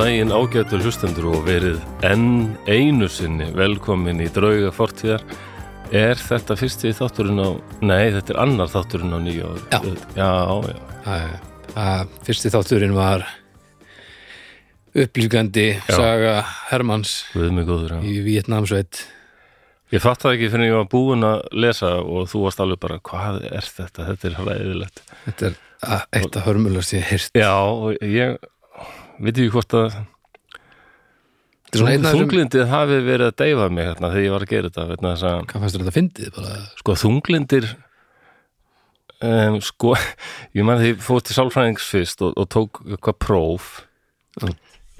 Daginn ágættur hlustendur og verið enn einu sinni velkomin í drauga fortíðar. Er þetta fyrsti þátturinn á, nei þetta er annar þátturinn á nýja. Já. Já, já. að, að fyrsti þátturinn var upplýfgandi saga Hermanns góður, í Vietnamsveit Ég fatt það ekki fyrir ég var búinn að lesa og þú varst alveg bara, hvað er þetta? Þetta er hræðilegt. þetta er að- eitt af hörmulegast ég heyrst Já, og ég veit ekki hvort að er svona einn þunglindið hafi verið að deyfa mig hérna þegar ég var að gera þetta. Að hvað fannst þetta fyndið bara? Sko þunglindir um, sko ég man því ég fór til sálfræðings fyrst og, og tók eitthvað próf. Já.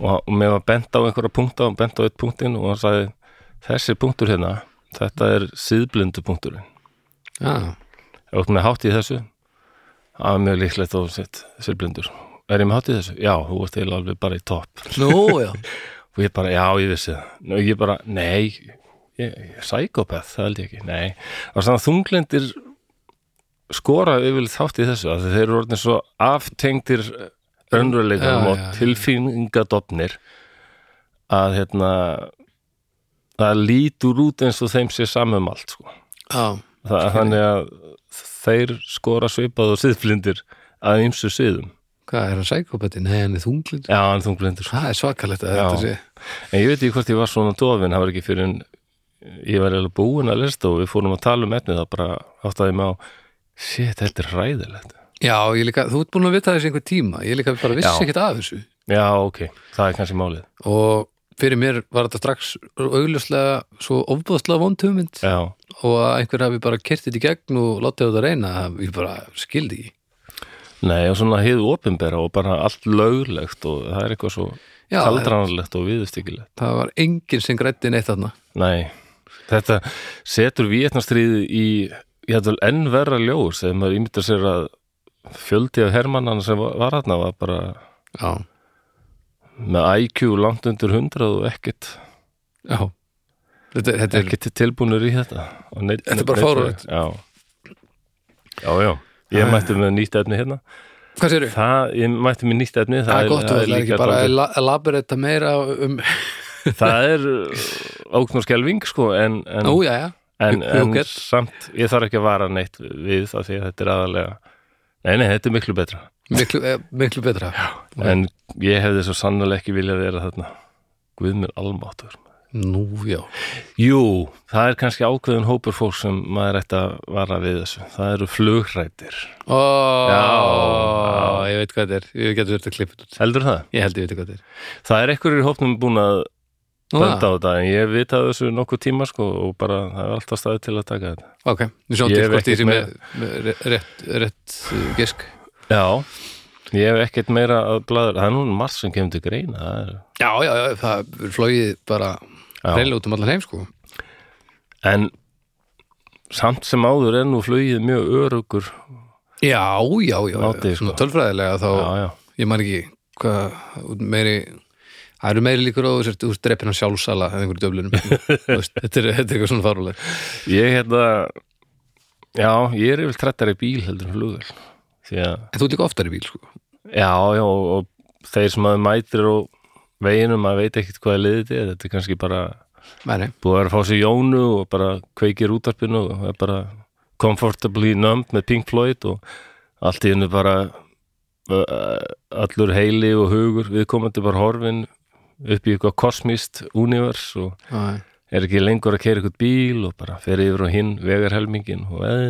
og, og mér var bent á einhverja punkta og bent á eitt punktin og hann sagði þessi punktur hérna, þetta er síðblindu punkturinn. Já, þú ert með hátt í þessu. Er mjög líklegt og sitt síðblindur er ég með hátt í þessu? Já, þú ert eiginlega alveg bara í topp. Nú já. Og ég bara, já, ég vissi það. Og ég bara, nei ég, ég, psychopath, það held ég ekki, nei. Og þannig að þunglindir skora yfirleitt þátt í þessu að þeir eru orðin svo aftengdir önruleikum og tilfinningadofnir að hérna það lítur út eins og þeim sé samum allt sko. já, það, þannig að þeir skora svipað og siðblindir að ymsu siðum hvað er hann sækópati? nei, hann er þunglind já, hann er þunglindur. Það er svakalegt að þetta sé. En ég veit ekki hvort ég var svona dofin, það var ekki fyrir en ég var eiginlega búin að lesta og við fórum að tala um etnið, það bara áttaði mig á shit, þetta er hræðilegt. Já, ég líka, þú ert búin að vita þessi einhver tíma. Ég líka bara vissi ekkert af þessu. Já, ok, það er kannski málið. Og fyrir mér var þetta strax augljóslega svo ofbúðslega vond hugmynd. Já, og að einhver hafi bara kert þetta í gegn og látið þetta reyna, ég bara skildi ekki nei og svona hið opinbera og bara allt löglegt og það er eitthvað svo kaldranarlegt og viðustykilegt það var enginn sem grætti neitt þarna. Nei, þetta setur vietnastriði í ég hætti vel enn verra ljós þegar maður ímyndar sér að fjöldi af hermannana sem var, þarna var bara já, með IQ langt undir hundrað og ekkert. Já. Þetta, þetta er, ekki tilbúinur í þetta. Neitt, Þetta er bara fáránlegt. já. já, já, ég mætti með nýtt efni hérna. Hvað séru? það, ég mætti með nýtt efni Það er gott, þú ætlar ekki bara að dálítið- la- elaborata meira um, það er ókn og skelving sko en, en, nú, já, já. en, en samt, ég þarf ekki að vara neitt við það því að þetta er aðalega nei, nei, þetta er miklu betra. Miklu, eh, miklu betra. Já. en ég hefði svo sannlega ekki viljað vera þarna. Guð mér almáttur nú, já, Jú, það er kannski ákveðin hópur fólk sem maður ætti að vara við þessu. Það eru flugrættir. ó, Já. ég veit hvað þetta er ég getur þetta út. Heldur það? ég held ég veit hvað þetta er Það er ekkur í hópnum búin að benda á þetta en ég veit að þessu nokkuð tíma sko og bara það er alltaf staðið til að taka þetta. ok, við sjáum til hvort ég sé með, með rétt, rétt, uh, gisk Já, ég hef ekkert meira að blæður. Það er nú margt sem kemur til greina. Það er, já, já, já, það er flóið bara. Reyla út um allan heim sko En samt sem áður er nú flugið mjög örugur. já, já, já, Máti, svona sko. tölfræðilega þá Já, já. ég man ekki hvað meiri það eru meiri líkur á þú sért úr dreppina sjálfsala eða einhverju döflunum þetta er, þetta er eitthvað svona faruleg Ég hérna, já, ég er yfir trettari bíl heldur flugvel. En þú ert líka oftar í bíl sko Já, já, og, og þeir sem að mætir og veginum, maður veit ekkert hvað er liðið er, þetta er kannski bara Meni. búið að vera að fá sér jónu og bara kveikir útarpinu og er bara comfortably numb með Pink Floyd og allt í hennu bara allur heili og hugur viðkomandi bara horfin upp í eitthvað kosmist univers og Já, er ekki lengur að keira eitthvað bíl og bara fer yfir á hinn vegarhelmingin og eða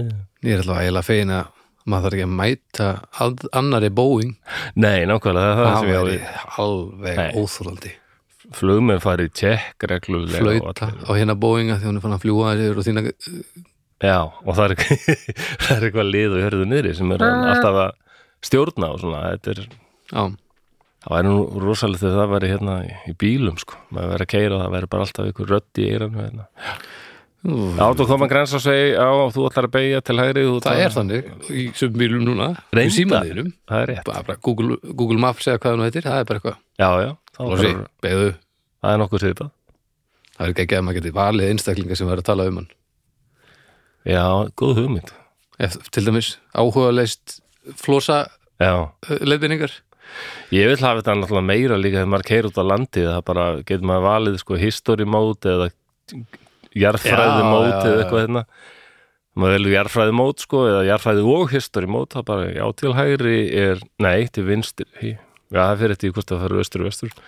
ég er alltaf eiginlega fegin að maður þarf ekki að mæta að, annari Boeing. Nei, nákvæmlega, það er það væri alveg Nei. óþúrandi flugmenn farið í tjekk reglulega og flauta á hérna Boeing að því hún er fann að fljúa og þína Já, og það er, það er eitthvað lið og hörðu niðri sem er alltaf að stjórna og svona, þetta er já, það væri nú rosalegt þegar það væri hérna í, bílum sko, maður væri að keira og það væri bara alltaf ykkur rödd í eiranu hérna. Já, þú kom að grensa og segi, já, þú ætlar að beigja til hægri það ætlar- er þannig í sömum bílum núna í Reyndar. símaðinum Það er rétt, bara, Google, Google Maps eða hvað það nú heitir það er bara eitthvað. Já, já, þá Lósi, bara, beðu, það er nokkuð svipað. Það er ekki ekki að maður geti valið einstaklinga sem verður að tala um hann. Já, góð hugmynd. Ef, til dæmis áhuga leist flosa Já, leiðbynningar Ég vil hafa þetta náttúrulega meira líka þegar maður keir út á landið, það bara getur maður valið sko history mode eða já, eða eitthvað hérna. Maður velur jarðfræði mode sko eða jarðfræði og history mode, það bara já til hægri er, nei, til vinstri já, það fyrir eftir hvort það fyrir östur og vestur.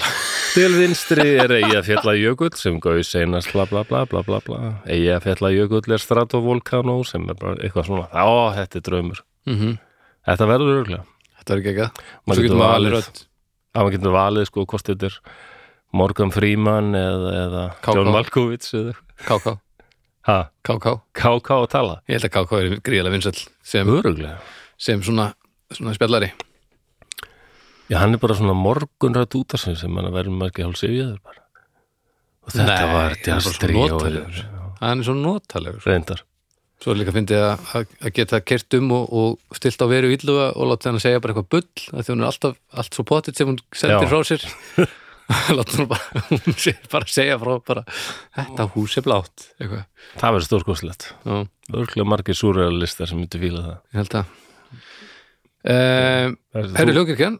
Til vinstri er eigi að fjalla jökull sem gauð seinast bla bla bla bla bla bla. Eigi að fjalla jökull er stratovolcano sem er bara eitthvað svona, já, þetta er draumur. Mm þetta verður örgulega Þetta er ekki Maður svo getur maður valið sko hvort þetta er Morgan Freeman eða, eða KK. John Malkovich eða KK, KK KK að tala. Ég held að KK er gríðlega vinsæll sem, sem svona, svona spjallari. Já hann er bara svona morgunrætt út af sem sem hann verður maður ekki hálf sifjaður bara. Og þetta Nei, var notalegur. Hann er svo notalegur reyndar. Svo líka fyndið að, að- geta kert um og, og stilt á veru illuga og láta hann að segja bara eitthvað bull því hún er alltaf allt svo potið sem hún sendir Já. frá sér hún sé, bara segja frá bara þetta hús er blátt eitthvað. Það verður stórkoslegt Já, örgulega margir súrealistar sem myndi fíla það. Ég held að um, Herri Ljókirkjan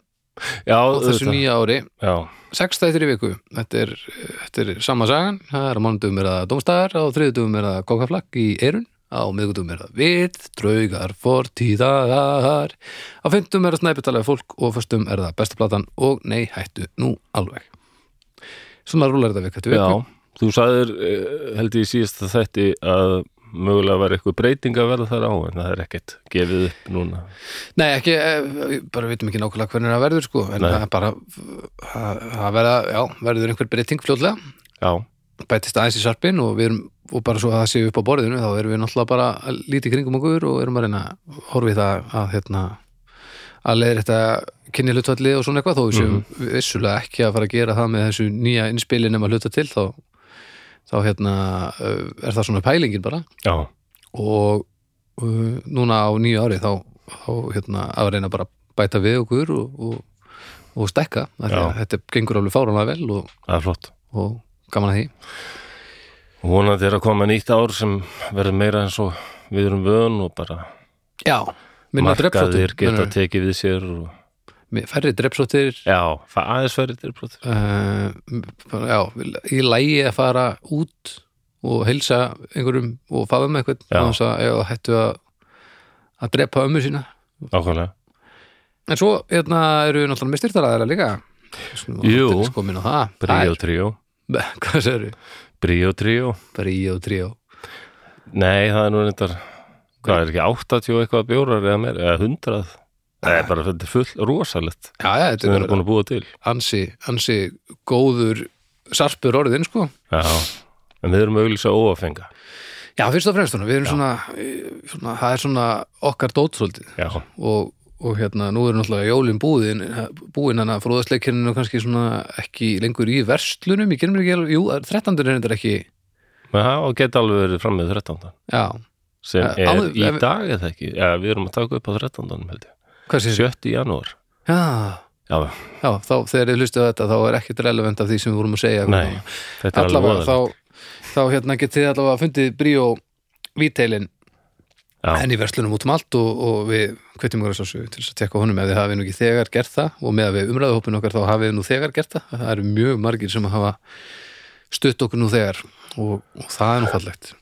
á þessu auðvitað. nýja ári. Já, sex stættir í viku. Þetta er, þetta er sama sagan. Það er á mánudum er það dómstæðar á þriðudum er það kókaflakk í eirun á miðgudum er það við, draugar, fortíðar. Á fymtum er það snæpitalega fólk og á föstum er það besta platan og nei, hættu nú alveg svona rúlar þetta viku. Eftir já viku þú sagðir eh, held ég í síðasta þætti að mögulega var eitthvað breyting að verða þar á en það er ekkert gefið upp núna. Nei, ekki, eh, bara vitum ekki nákvæmlega hvernig það verður sko, en Nei. það er bara það verða, já, verður einhver breyting fljótlega. Já, bætist aðeins í sarpin og við erum og bara svo að það séu upp á borðinu þá erum við náttúrulega bara að líti kringum okkur og erum að reyna að horfa í það að hérna að leiðir þetta kynni hlutvalli og svona eitthvað þó við séum vissulega ekki að fara að gera það með þessu nýja innspili nema hluta til þá, þá hérna uh, er það svona pælingin bara. Já, og uh, núna á nýju ári þá, þá hérna að reyna bara að bæta við okkur og, og, og stekka að þetta gengur alveg fáranlega vel og, og gaman að því. Og vonandi er að koma nýtt ár sem verður meira eins og við erum vön og bara Já, markaðir geta tekið við sér og, færri drepsóttir. Já, aðeins verður drepsóttir. Uh, já, í lægi að fara út og heilsa einhverjum og faða með eitthvað Já. þannig að það hættu að að drepa ömmu sína. Ákvæmlega en svo hérna eru við náttúrulega með styrtaraðara líka Jú. Bríó tríó. Hvað sér við? Bríó tríó. Bríó tríó. Nei, það er nú reyndar hvað er ekki 80 og eitthvað bjórar eða meir eða 100 Það er bara þetta er full rosalegt. Já, já, sem við þetta erum er búin að búa til. ansi, ansi góður sarpur orðin sko. Já, en við erum auðlýsa óafenga Já, fyrst og fremst við erum svona, svona það er svona okkar dótsvöldið Já, og, og hérna, nú er náttúrulega jólin búin, búin hann að fróðasleikirinu kannski svona ekki lengur í verslunum, ég gerðum ekki alveg, jú, 13. er þetta ekki, men það geta alveg verið fram með 13 já, sem Eh, er áður- í dag eða ekki? Já, við erum að taka upp á 13 held ég hvað sé 7. janúar. Já, Já, já, þá þegar þið hlustu á þetta þá er ekkit relevant af því sem við vorum að segja. Nei, þetta er allavega, þá, þá hérna getið þið allavega fundið bríó víteilin Já, enn í verslunum út um allt og, og við hvetjum okkur að svo til þess að tekka honum. Ef þið hafið nú ekki þegar gert það og með að við umræðuhópin okkar þá hafið nú þegar gert það. Það eru mjög margir sem hafa stutt okkur nú þegar og, og það er nú fallegt.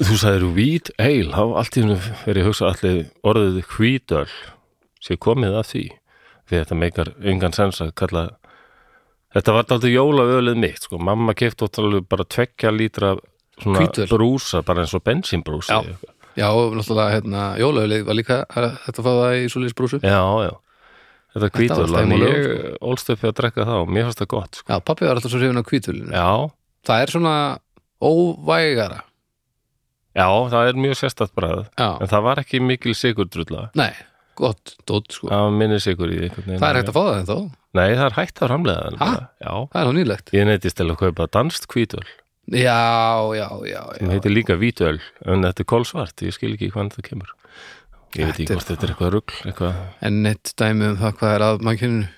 Þú sagðir hvít eil, þá allt í hennu verið að hugsa allir orðið hvítöl sé komið að því. Því þetta meikar engan sens að kalla þetta var aldrei jólaölið mitt sko, mamma kefti alveg bara tvekja lítra svona Hvítöl. brúsa, bara eins og bensínbrúsa. Já. Já, og náttúrulega hérna, jólaugleið var líka að þetta fá það í svoleiðis brúsu. Já, já. Þetta er var en og ég ólst upp við að drekka þá, mér fannst það gott sko. Já, pappi var alltaf svo hrifin á já, Það er svona óvægara. Já, það er mjög sérstætt bræð en það var ekki mikil sigurdrulla nei, gott, dótt sko. Það var minni sigur í einhvern veginn. Það er hægt að fá það en þó, Nei, það er hægt að framlega Ha? Já, það er nú nýlegt. Ég neytist til að kaupa danst hvítöl. Já, já, já, já. heitir líka vítöl en þetta er kólsvart, ég skil ekki hvernig það kemur. Ég veit ekki hvort þetta er eitthvað rugl eitthvað, En eitt dæmi um það hvað er að mannkyninu.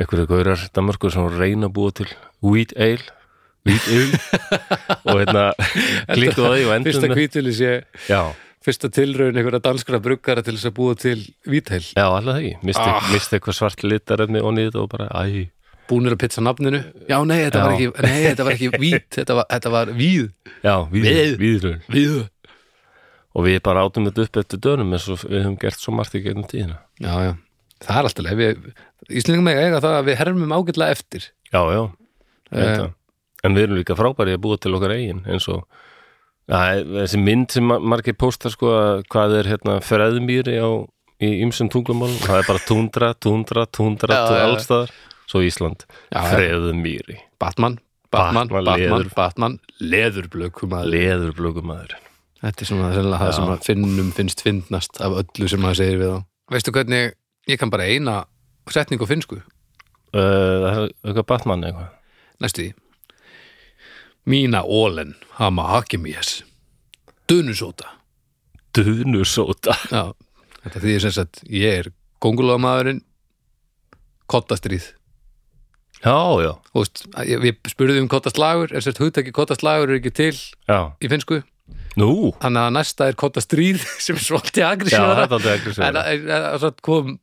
Eitthvað gaurar Danmarkur sem reyna að búa til wheat ale wheat ale. Og hérna klikku á því og Fyrsta endum með kvítuli sé Já, fyrsta tilraun einhverja danskra bruggara til þess að búa til vítheil Já, alltaf ekki, misti, Ah. misti eitthvað svart litarefni og niður og bara, æ, búnir að pizza nafninu? Já, nei, þetta, Já. Var, ekki, nei, þetta var ekki vít þetta var, þetta var víð. Já, við, Við. viðrun víð og við bara átum þetta upp eftir dönum eins og við höfum gert svo margt í gegnum tíðina. Já, já, það er alltaf leið. Við, Íslendingum eiga það að við hermum ágætlega eftir. Já, já, uh, en við erum líka frábæri að búa til okkar eigin eins og ja, þessi mynd sem ma- margir póstar sko að hvað er hérna freðmýri á í ymsum tungumálum, það er bara tundra, tundra, tundra, já. allstaðar svo Ísland, freðmýri. Batman, Batman, Batman, Batman, leður. Batman, leðurblökum að leðurblökumæður Þetta er svona það sem að finnum finnst finnast af öllu sem maður segir við þá. Veistu hvernig, ég kann bara eina setning á finnsku, uh, það er eitthvað Batman eitthvað? Næstu því. Mína ólen hama hakimies. Dunusóta. Dunusóta Já, þetta því sem sagt, ég er kongulómaðurinn kottastríð. Já, já, Þú veist, við spurðum um kottaslagur, er sért hugtaki kottaslagur er ekki til já í finnsku, Nú, þannig að næsta er kottastríð sem er svolítið já, agressífara. þetta er ekki En en- kom,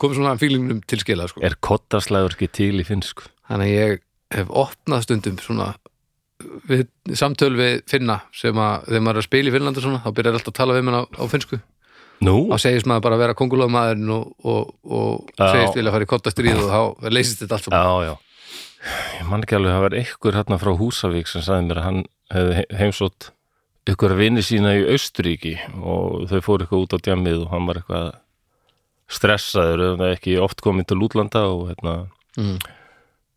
kom svona fílingnum til skila, sko. Er kottaslægur ekki til í finnsku? Þannig að ég hef opnað stundum svona við, samtöl við Finna sem að þegar maður er að spila í Finnlandi svona þá byrjar alltaf að tala við mér á, á finnsku. Nú, þá segist maður bara að vera kongulóðmaðurinn og, og, og segist vilja að fara í kottastríð og þá leysist þetta allt já, já. Ég man ekki alveg að það var einhver hérna frá Húsavík sem sagði mér að hann hefði heimsótt ykkur vini sína í Austuríki og þau fóru eitthvað út á djamið og hann var eitthvað stressaður það ekki oft komið til útlanda og hérna mm.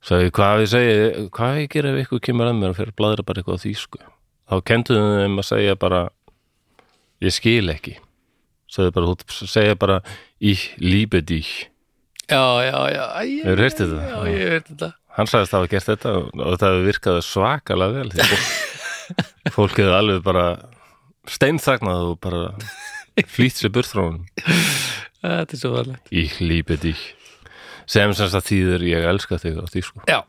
Sagði hvað ég segi, hvað ég gera ef ykkur kemur að mér og fyrir að bladra bara eitthvað á þýsku? Þá kentuðu þeim að segja bara ég skil ekki. Sagði bara, þú segja bara ich liebe dich. Já, já, já æ, Hefurðu heyrt þetta? Já, ég hef heyrt þetta. Hann sagðist að hafa gert þetta og og þetta hefur virkað svakalega vel því fólk, hefur alveg bara steinþagnað og bara flýtt sér honum Þetta er svo varlegt. Ég lípi dich sem sem það þýðir ég elska þig á því sko. Já,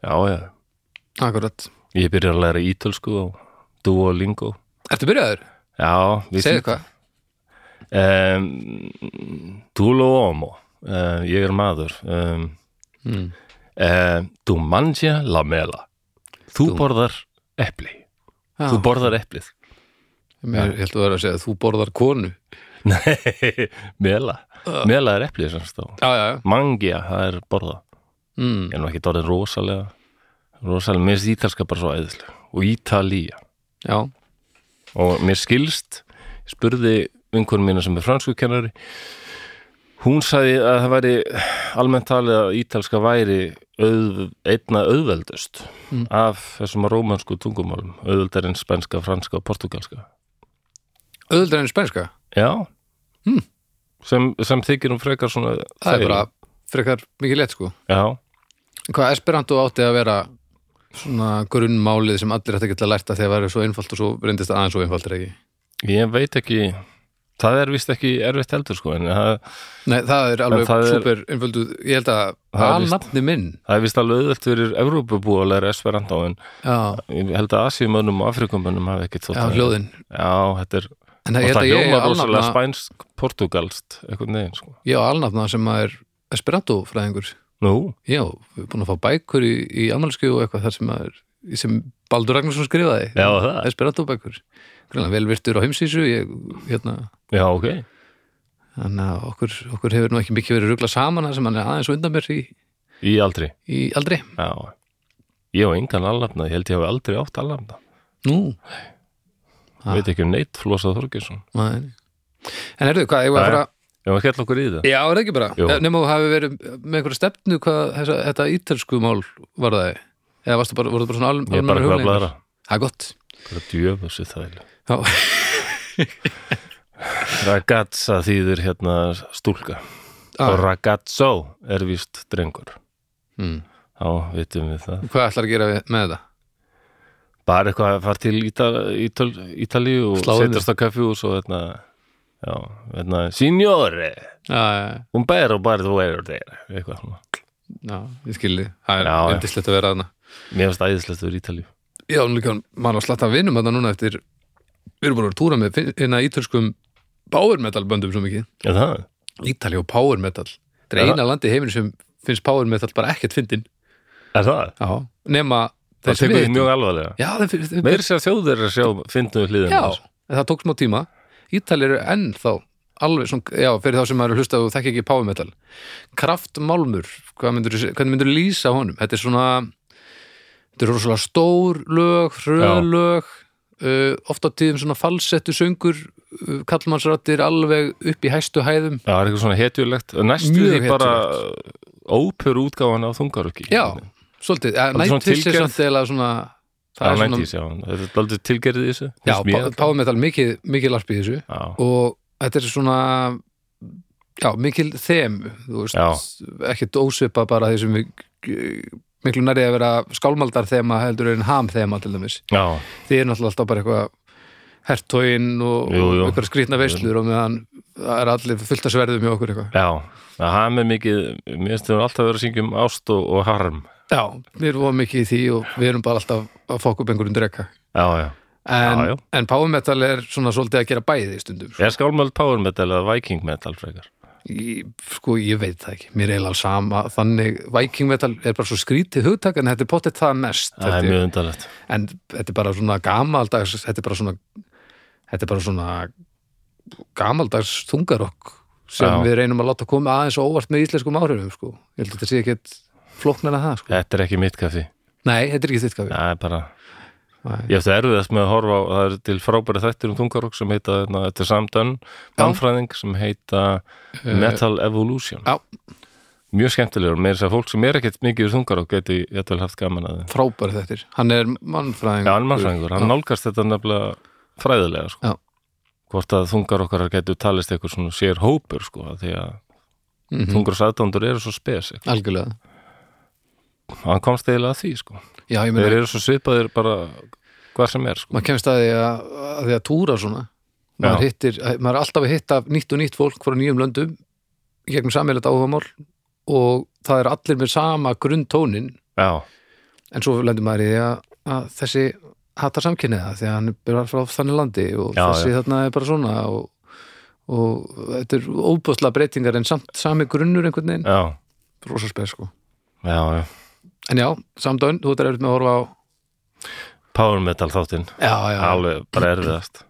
já, já, akkurat. Ég byrjar að læra ítölsku og Duolingo. Ertu byrjaður? já, Segðu hvað um, Dulo Omo. Uh, ég er maður. Um, mm. Du manja la mela. Þú Du- borðar epli. Já, þú borðar eplið. Mér, Ég held að vera að segja að þú borðar konu. Nei, mela Mela er eplið Mangja, það er borða mm. Nú ekki orðin rosalega Rosalega, mér finnst ítalska bara svo æðislega Og Ítalía. Já, Og mér skilst spurði vinkonum mína sem er franskukennari Hún sagði að það væri almennt talið að ítalska væri auð, einna auðveldust Mm. af þessum rómansku tungumálum auðveldar en spænska, franska og portugalska auðvitað en spænska? Já. Hmm. Sem, sem þykir um frekar svona Það er bara frekar mikið létt sko. Já, Hvað Esperanto átti að vera svona grunnmálið sem allir ætti að geta lært að því að vera svo einfalt og svo reyndist það aðeins svo einfalt er ekki? Ég veit ekki. Það er vist ekki erfitt heldur sko en það, Nei, það er alveg það er- super einfaldu Ég held að Það er alnafni minn. það er vist alveg auðvelt fyrir Evrópubú að læra Esperanto en Já, ég held að Asíumönnum og Afrikumönnum hafi ekkert þótt já að- hljóðin. Já, þetta er En og það að ég hljóma er rosalega alnafna spænsk portugalst eitthvað neginn sko. Ég á alnafna sem er Esperanto fræðingur Nú, Já, við erum búin að fá bækur í, í ammálskju og eitthvað þar sem er sem Baldur Ragnarsson skrifaði. Já, það. Esperanto bækur Greinlega vel virtur á heimsísu ég, hérna, já, ok. Þannig að okkur, okkur hefur nú ekki mikið verið rugla saman þar sem hann er aðeins og undan mér í, Í aldri, í aldri. Já. Ég á engan alnafna, ég held ég hafi aldrei átt alnafna Nú, Ah. Veit ekki um neitt Flósað Þorgesson Nei. En erðu, hvað, ég var að fara Ég var skell okkur í það Já, er það ekki bara? Jú. Nefnum þú hafi verið með einhverja stefnu hvað þessa, þetta ítölsku mál var það eða varstu bara, voru það bara svona al, Ég er bara eitthvað að blæra Það er gott. Bara djöfussi það Já, Ragazza þýðir hérna stúlka. Og ah, ragazzo er víst drengur. Mm. þá vitum við það. Hvað ætlar að gera með þetta? Bara eitthvað að fara til Ítal, Ítal, Ítalíu og setjast á kaffjús og hérna já, hérna, signore Já, já, un bero bar þú er þeir eitthvað svona. Já, ég skilði Það er Já, já. yndislegt að vera þarna. Mér finnst æðislegt fyrir Ítalíu. Já, nú líka, maður á slatta vinum þarna núna eftir við erum búin að túra með hérna ítölskum power metal böndum svo mikið. Það? Ítali og power metal. Þetta er Já. eina landi í heiminu sem finnst power metal bara ekkert fyndin. Er það? já, nema Það þeir því mjög alvarlega. Þeir, þeir, Meir sér þjóðir að sjá fyndum við hliðina já, það tók smá tíma. Ítali eru enn þá alveg svona, já, fyrir þá sem maður er að hlusta og þekki ekki power metal. Kraftmálmur, myndur, hvernig myndur lýsa honum, þetta er svona þetta er rosalega stór lög hröð lög uh, oft á tíðum svona falsettu söngur uh, kallmannsrættir alveg upp í hæstu hæðum. Já, það er eitthvað svona hetjulegt. Næstu því bara óper útgáfan á þungaröki já, svolítið, er nættis er eða svona Það er 90s, já. Þetta er aldrei tilgerðið í þessu já, finnst mér. power metal mikið, mikið larp í þessu. Já, og þetta er svona já, mikil þeim þú veist, ekkert ósvipa bara því sem við miklu nærið að vera skálmaldar þema heldur en ham þema til dæmis. Já, því er náttúrulega alltaf bara eitthvað hertóin og, eitthvað skrýtna veislur og meðan það er allir fullt að sverðum hjá okkur eitthvað. Já. Það er með mikið, mér finnst þau alltaf að syngja um ást og, og harm já, við erum mikið í því og við erum bara alltaf að fóka upp einhverjum drekka Já, já en, Já, já. en power metal er svona svolítið að gera bæði stundum sko. Er skálmöld power metal eða viking metal frekar? Ég, sko, ég veit það ekki, mér er eiginlega sama þannig, Viking metal er bara svo skrítið hugtak en þetta er potið það mest Það er mjög undarlegt en þetta er bara svona gamaldags þetta er bara svona þetta er bara svona gamaldags þungarokk sem Já. við reynum að láta koma aðeins óvart með íslenskum áhrifum sko. ég held að þetta sé ekkert flóknar að það sko. Þetta er ekki mitt kaffi nei, þetta er ekki þitt Það er bara Nei. Ég eftir erfiðast með að horfa á, það er til frábæri þættir um þungarokk sem heita, na, þetta er samdönn, mannfræðing sem heita Metal Evolution. já, Mjög skemmtilegur, með þess að fólk sem er ekkert mikið úr þungarokk geti jætvel haft gaman að þeim. frábæri þetta hann er mannfræðing Já, hann er mannfræðingur, hann nálgast þetta nefnilega fræðilega, sko. Já. Hvort að þungarokkar getur talist eitthvað svona sér hópur, sko, því að mm -hmm. þungarokksadándur eru svo spesi. algjörlega Hann komst eiginlega að því, sko. já, Þeir eru svo svipaðir bara hvað sem er, sko. maður kemst að því að, að því að túra svona. Maður, hittir, maður er alltaf að hitta nýtt og nýtt fólk frá nýjum löndum gegnum sammeilegt áhugamál og það er allir með sama grunntónin Já, en svo lendur maður í því að, að þessi hattar samkynniða því að hann er bara frá þannig landi og Já, þessi þarna er bara svona og, og þetta er óbúðslega breytingar en samt sami grunnur einhvern veginn. Já, rosa spes sko. Já, já. En já, samdön, þú ert erfitt með að horfa á Power metal þáttinn. Já, já, alveg bara erfiðast.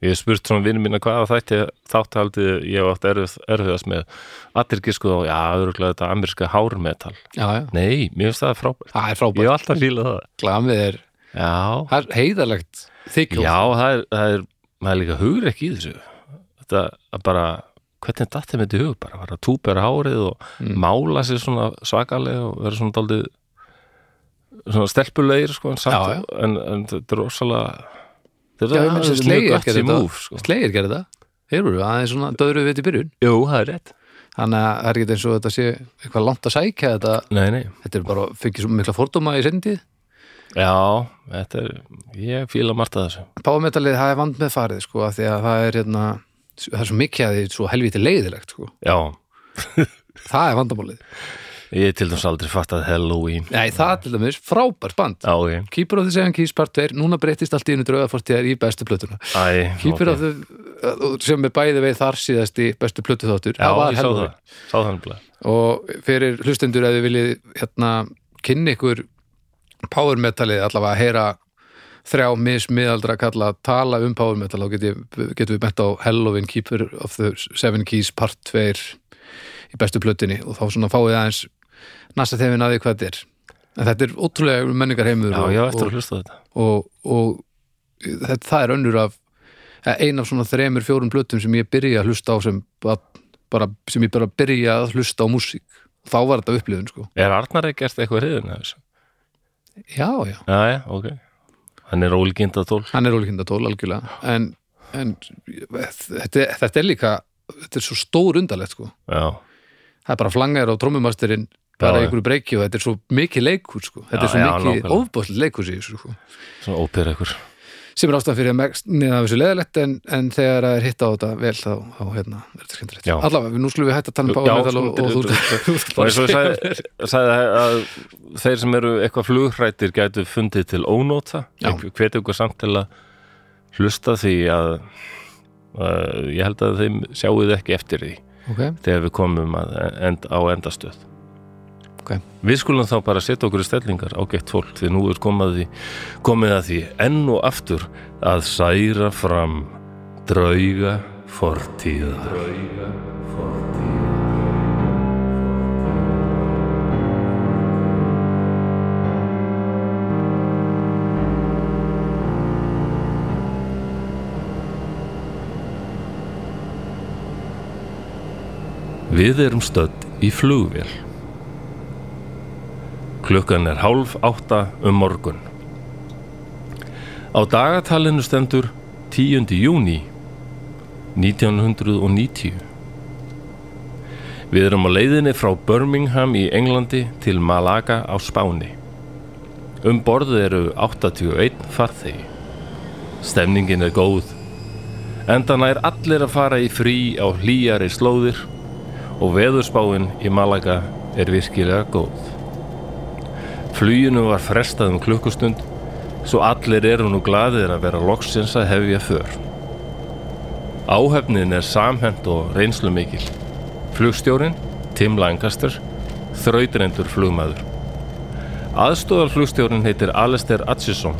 Ég spurt svona vinnum mína hvaða þætti þáttaldi ég átt erfið, erfiðast með. Allir giskuð á, já, örgulega þetta ameríska hármetal, já, nei, mér finnst það frábært. Það er ég frábært hef alltaf fílað það. Glamið er, það er heiðarlegt þykjóð. Já, það er, það er maður er líka hugur ekki í þessu. Þetta að bara, hvernig datt þeim þetta í hug bara, bara túpera hárið og Mm. mála sér svona svakalega og vera svona daldið svona stelpulegir sko, en, samt, Já, já. en, en þetta er rosalega þetta er sem mjög sem þetta. múf sko. Slegir gerði það, heyrur við aðeins svona döðru við í byrjun Jú, það er rétt þannig að það er ekki eins og þetta sé eitthvað langt að sækja þetta, Nei, nei, þetta er bara fengið svo mikla fordóma í sendið já, þetta er ég fíla margt að þessu Páfametallið, það er vand með farið sko, því að það er hérna það er svo mikið að því svo helviti leiðilegt sko. Já, það er vandamálið. Ég til dæmis aldrei fattað Halloween. Nei, það til dæmis, frábært band. Já, ok, Keeper of the Seven Keys part 2 núna breytist allt í einu draugafortíðar í bestu plötuna. Æ, Keeper ok. of the sem er bæði veið þar síðasti bestu plötu þáttur Já, það ég sá það, sá það og fyrir hlustendur að þið viljið hérna, kynni ykkur power metalið allavega að heyra þrjá mismiðaldra kalla að tala um power metal þá getum getum við bent á Halloween Keeper of the Seven Keys part 2 í bestu plötunni og þá svona fáið aðeins næsta þefin að því hvað þetta er. En þetta er ótrúlega menningar heimur Já, og, ég og, að hlusta þetta. og, og þetta, það er önnur af eh, ein af svona þremur, fjórum blötum sem ég byrja að hlusta á sem bara, sem ég bara byrja að hlusta á músík. Þá var þetta upplifun sko. Er Arnar ekki gert eitthvað hriðin af þessu? já, já, Já, já, ok Hann er ólíkinda tól hann er ólíkindatól algjörlega. En, en þetta, þetta er líka þetta er svo stór undarlegt sko. Já, það er bara flangaður á trommumasterinn bara einhverju breyki og þetta er svo mikið leikur sko. þetta er svo mikið ofbóðslega leikur þessu sko. svona ópera ykkur sem er ástæðan fyrir að megstnið af þessu leðalegt en, en þegar það er hitt á þetta vel þá, þá hérna, er þetta skemmtilegt. Allavega, nú skulum við hætta að um power metal og, þú Og eins og ég sagði, að þeir sem eru eitthvað flugrættir gætu fundið til ónóta. Já. hvetja ykkur samt til að hlusta því að ég held að þeim sjáuð ekki eftir því þegar við komum að end, á endastöð Ok. Við skulum þá bara setja okkur í stellingar á gett fólk því nú er komið að því, komið að því enn og aftur að særa fram drauga fortíða. Drauga fortíða. Við erum stödd í flugvél. Klukkan er hálf átta um morgun. Á dagatalinu stendur 10. júni 1990. Við erum á leiðinni frá Birmingham í Englandi til Malaga á Spáni. Um borðu eru 81 farþegi. Stemningin er góð. Endan er allir að fara í frí á hlýjari slóðir og veðurspáin í Malaga er virkilega góð. Fluginu var frestað um klukkustund svo allir eru nú glaðir að vera loksins að hefja för. Áhefnin er samhend og reynslu mikil. Flugstjórin, Tim Lancaster, þrautrendur flugmaður. Aðstóðar flugstjórin heitir Alistair Atchison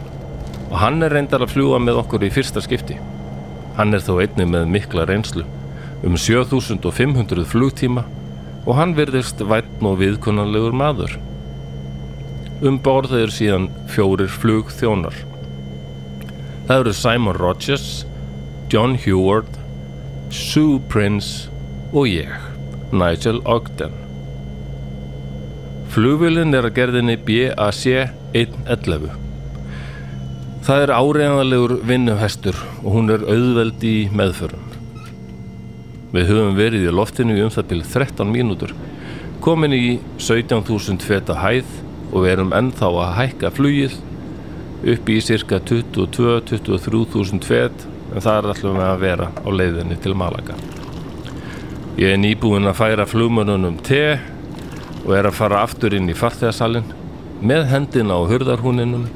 og hann er reyndar að fljúa með okkur í fyrsta skipti. Hann er þó einnig með mikla reynslu um 7500 flugtíma og hann virðist vætn og viðkunnanlegur maður. Um borð eru síðan fjórir flugþjónar. Það eru Simon Rogers, John Heward, Sue Prince og ég, Nigel Ogden. Flugvélinn er að gerðinni BAC 111. Það er áreiðanlegur vinnuhestur og hún er auðveld í meðförum. Við höfum verið í loftinu um það til 13 mínútur, komin í 17.000 feta hæð og við erum ennþá að hækka flugið upp í cirka 22-23.000 fet en það er alltaf með að vera á leiðinni til Malaga. Ég er nýbúinn að færa flugmönnunum te og er að fara aftur inn í farþegarsalinn með hendina á hurðarhúninum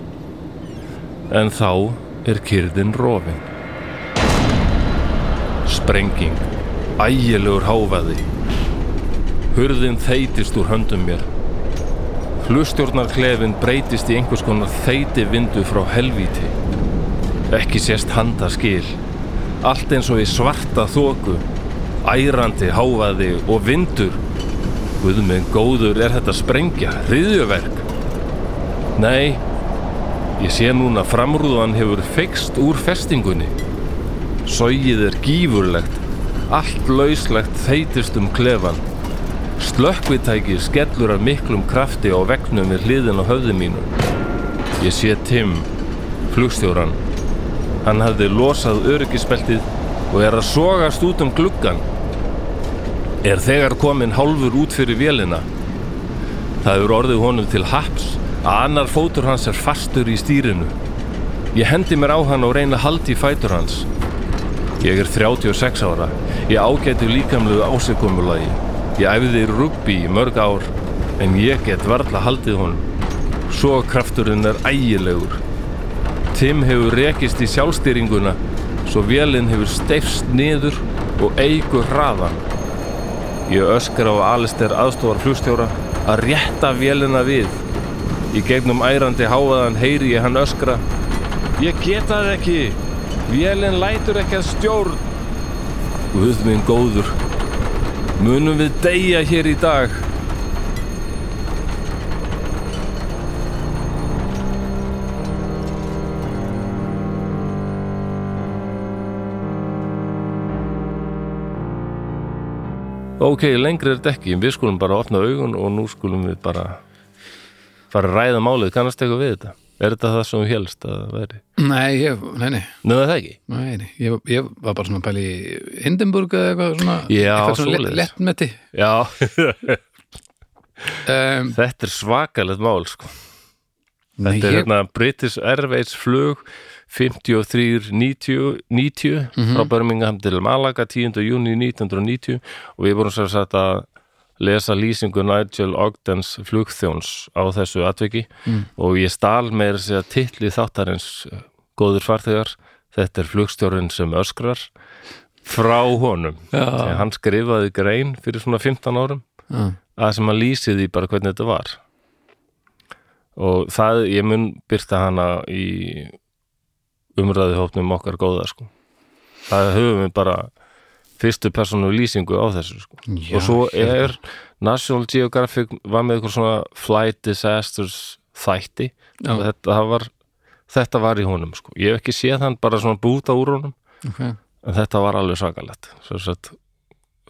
en þá er kyrðin rofin. Sprenging, ægilegur hávaði, hurðin þeitist úr höndum mér. Flugstjórnarklefin breytist í einhvers konar þeiti vindu frá helvíti. Ekki sést handa skil. Allt eins og í svarta þóku, ærandi hávaði og vindur. Guðminn góður er þetta sprengja, hriðjöverk. Nei, ég sé núna framrúðan hefur feikst úr festingunni. Sógið er gífurlegt, allt lauslegt þeitist um klefan. Slökkvitæki skellur af miklum krafti á vegnum við hliðin á höfði mínu. Ég sé Tim, flugstjóran. Hann hafði losað öryggisbeltið og er að sogast út um gluggan. Er þegar komin hálfur út fyrir vélina. Það eru orðið honum til haps að annar fótur hans er fastur í stýrinu. Ég hendi mér á hann og reyna haldi í fætur hans. Ég er 36 ára. Ég ágæti líkamlegu ásigkomulagi. Ég æfiði rugby í mörg ár en ég get varla haldið honum. Svo krafturinn er ægilegur. Tim hefur rekist í sjálfstýringuna svo vélinn hefur steifst niður og eigur hraðan. Ég öskra á Alistair aðstofar flugstjóra að rétta vélina við. Í gegnum ærandi háaðan heyri ég hann öskra. Ég geta það ekki. Vélinn lætur ekki að stjórn. Guð minn góður. Munum við deyja hér í dag? Ok, lengri er þetta ekki, við skulum bara opna augun og nú skulum við bara fara að ræða málið, kannast eitthvað við þetta? Er þetta það sem þú helst að væri? nei, ég, nei, nei, Nei, það er ekki. nei, nei. Ég, ég var bara svona að pæla í Hindenburg eða eitthvað svona, Já, eitthvað svona svoleiðis. le- lettmeti Já, um, þetta er svakalegt mál, sko. nei, Þetta er ég, hérna British Airways flug 53-90 90, frá Birmingham til Malaga 10. júni 1990 og við vorum sér að lesa lýsingu Nigel Ogdens flugþjóns á þessu atviki Mm. og ég stál meira sér titli þáttarins góður farþegar þetta er flugstjórinn sem öskrar frá honum. Þegar hann skrifaði grein fyrir svona 15 árum Já. að sem hann lýsið í bara hvernig þetta var og það, ég mun byrta hana í umræðu hópnum okkar góða sko það höfum við bara fyrstu persónu lýsingu á þessu sko. Já, og svo er National Geographic var með eitthvað svona flight disasters þætti. Þetta var þetta var í honum sko, ég hef ekki séð hann bara svona búta úr honum. Okay. en þetta var alveg að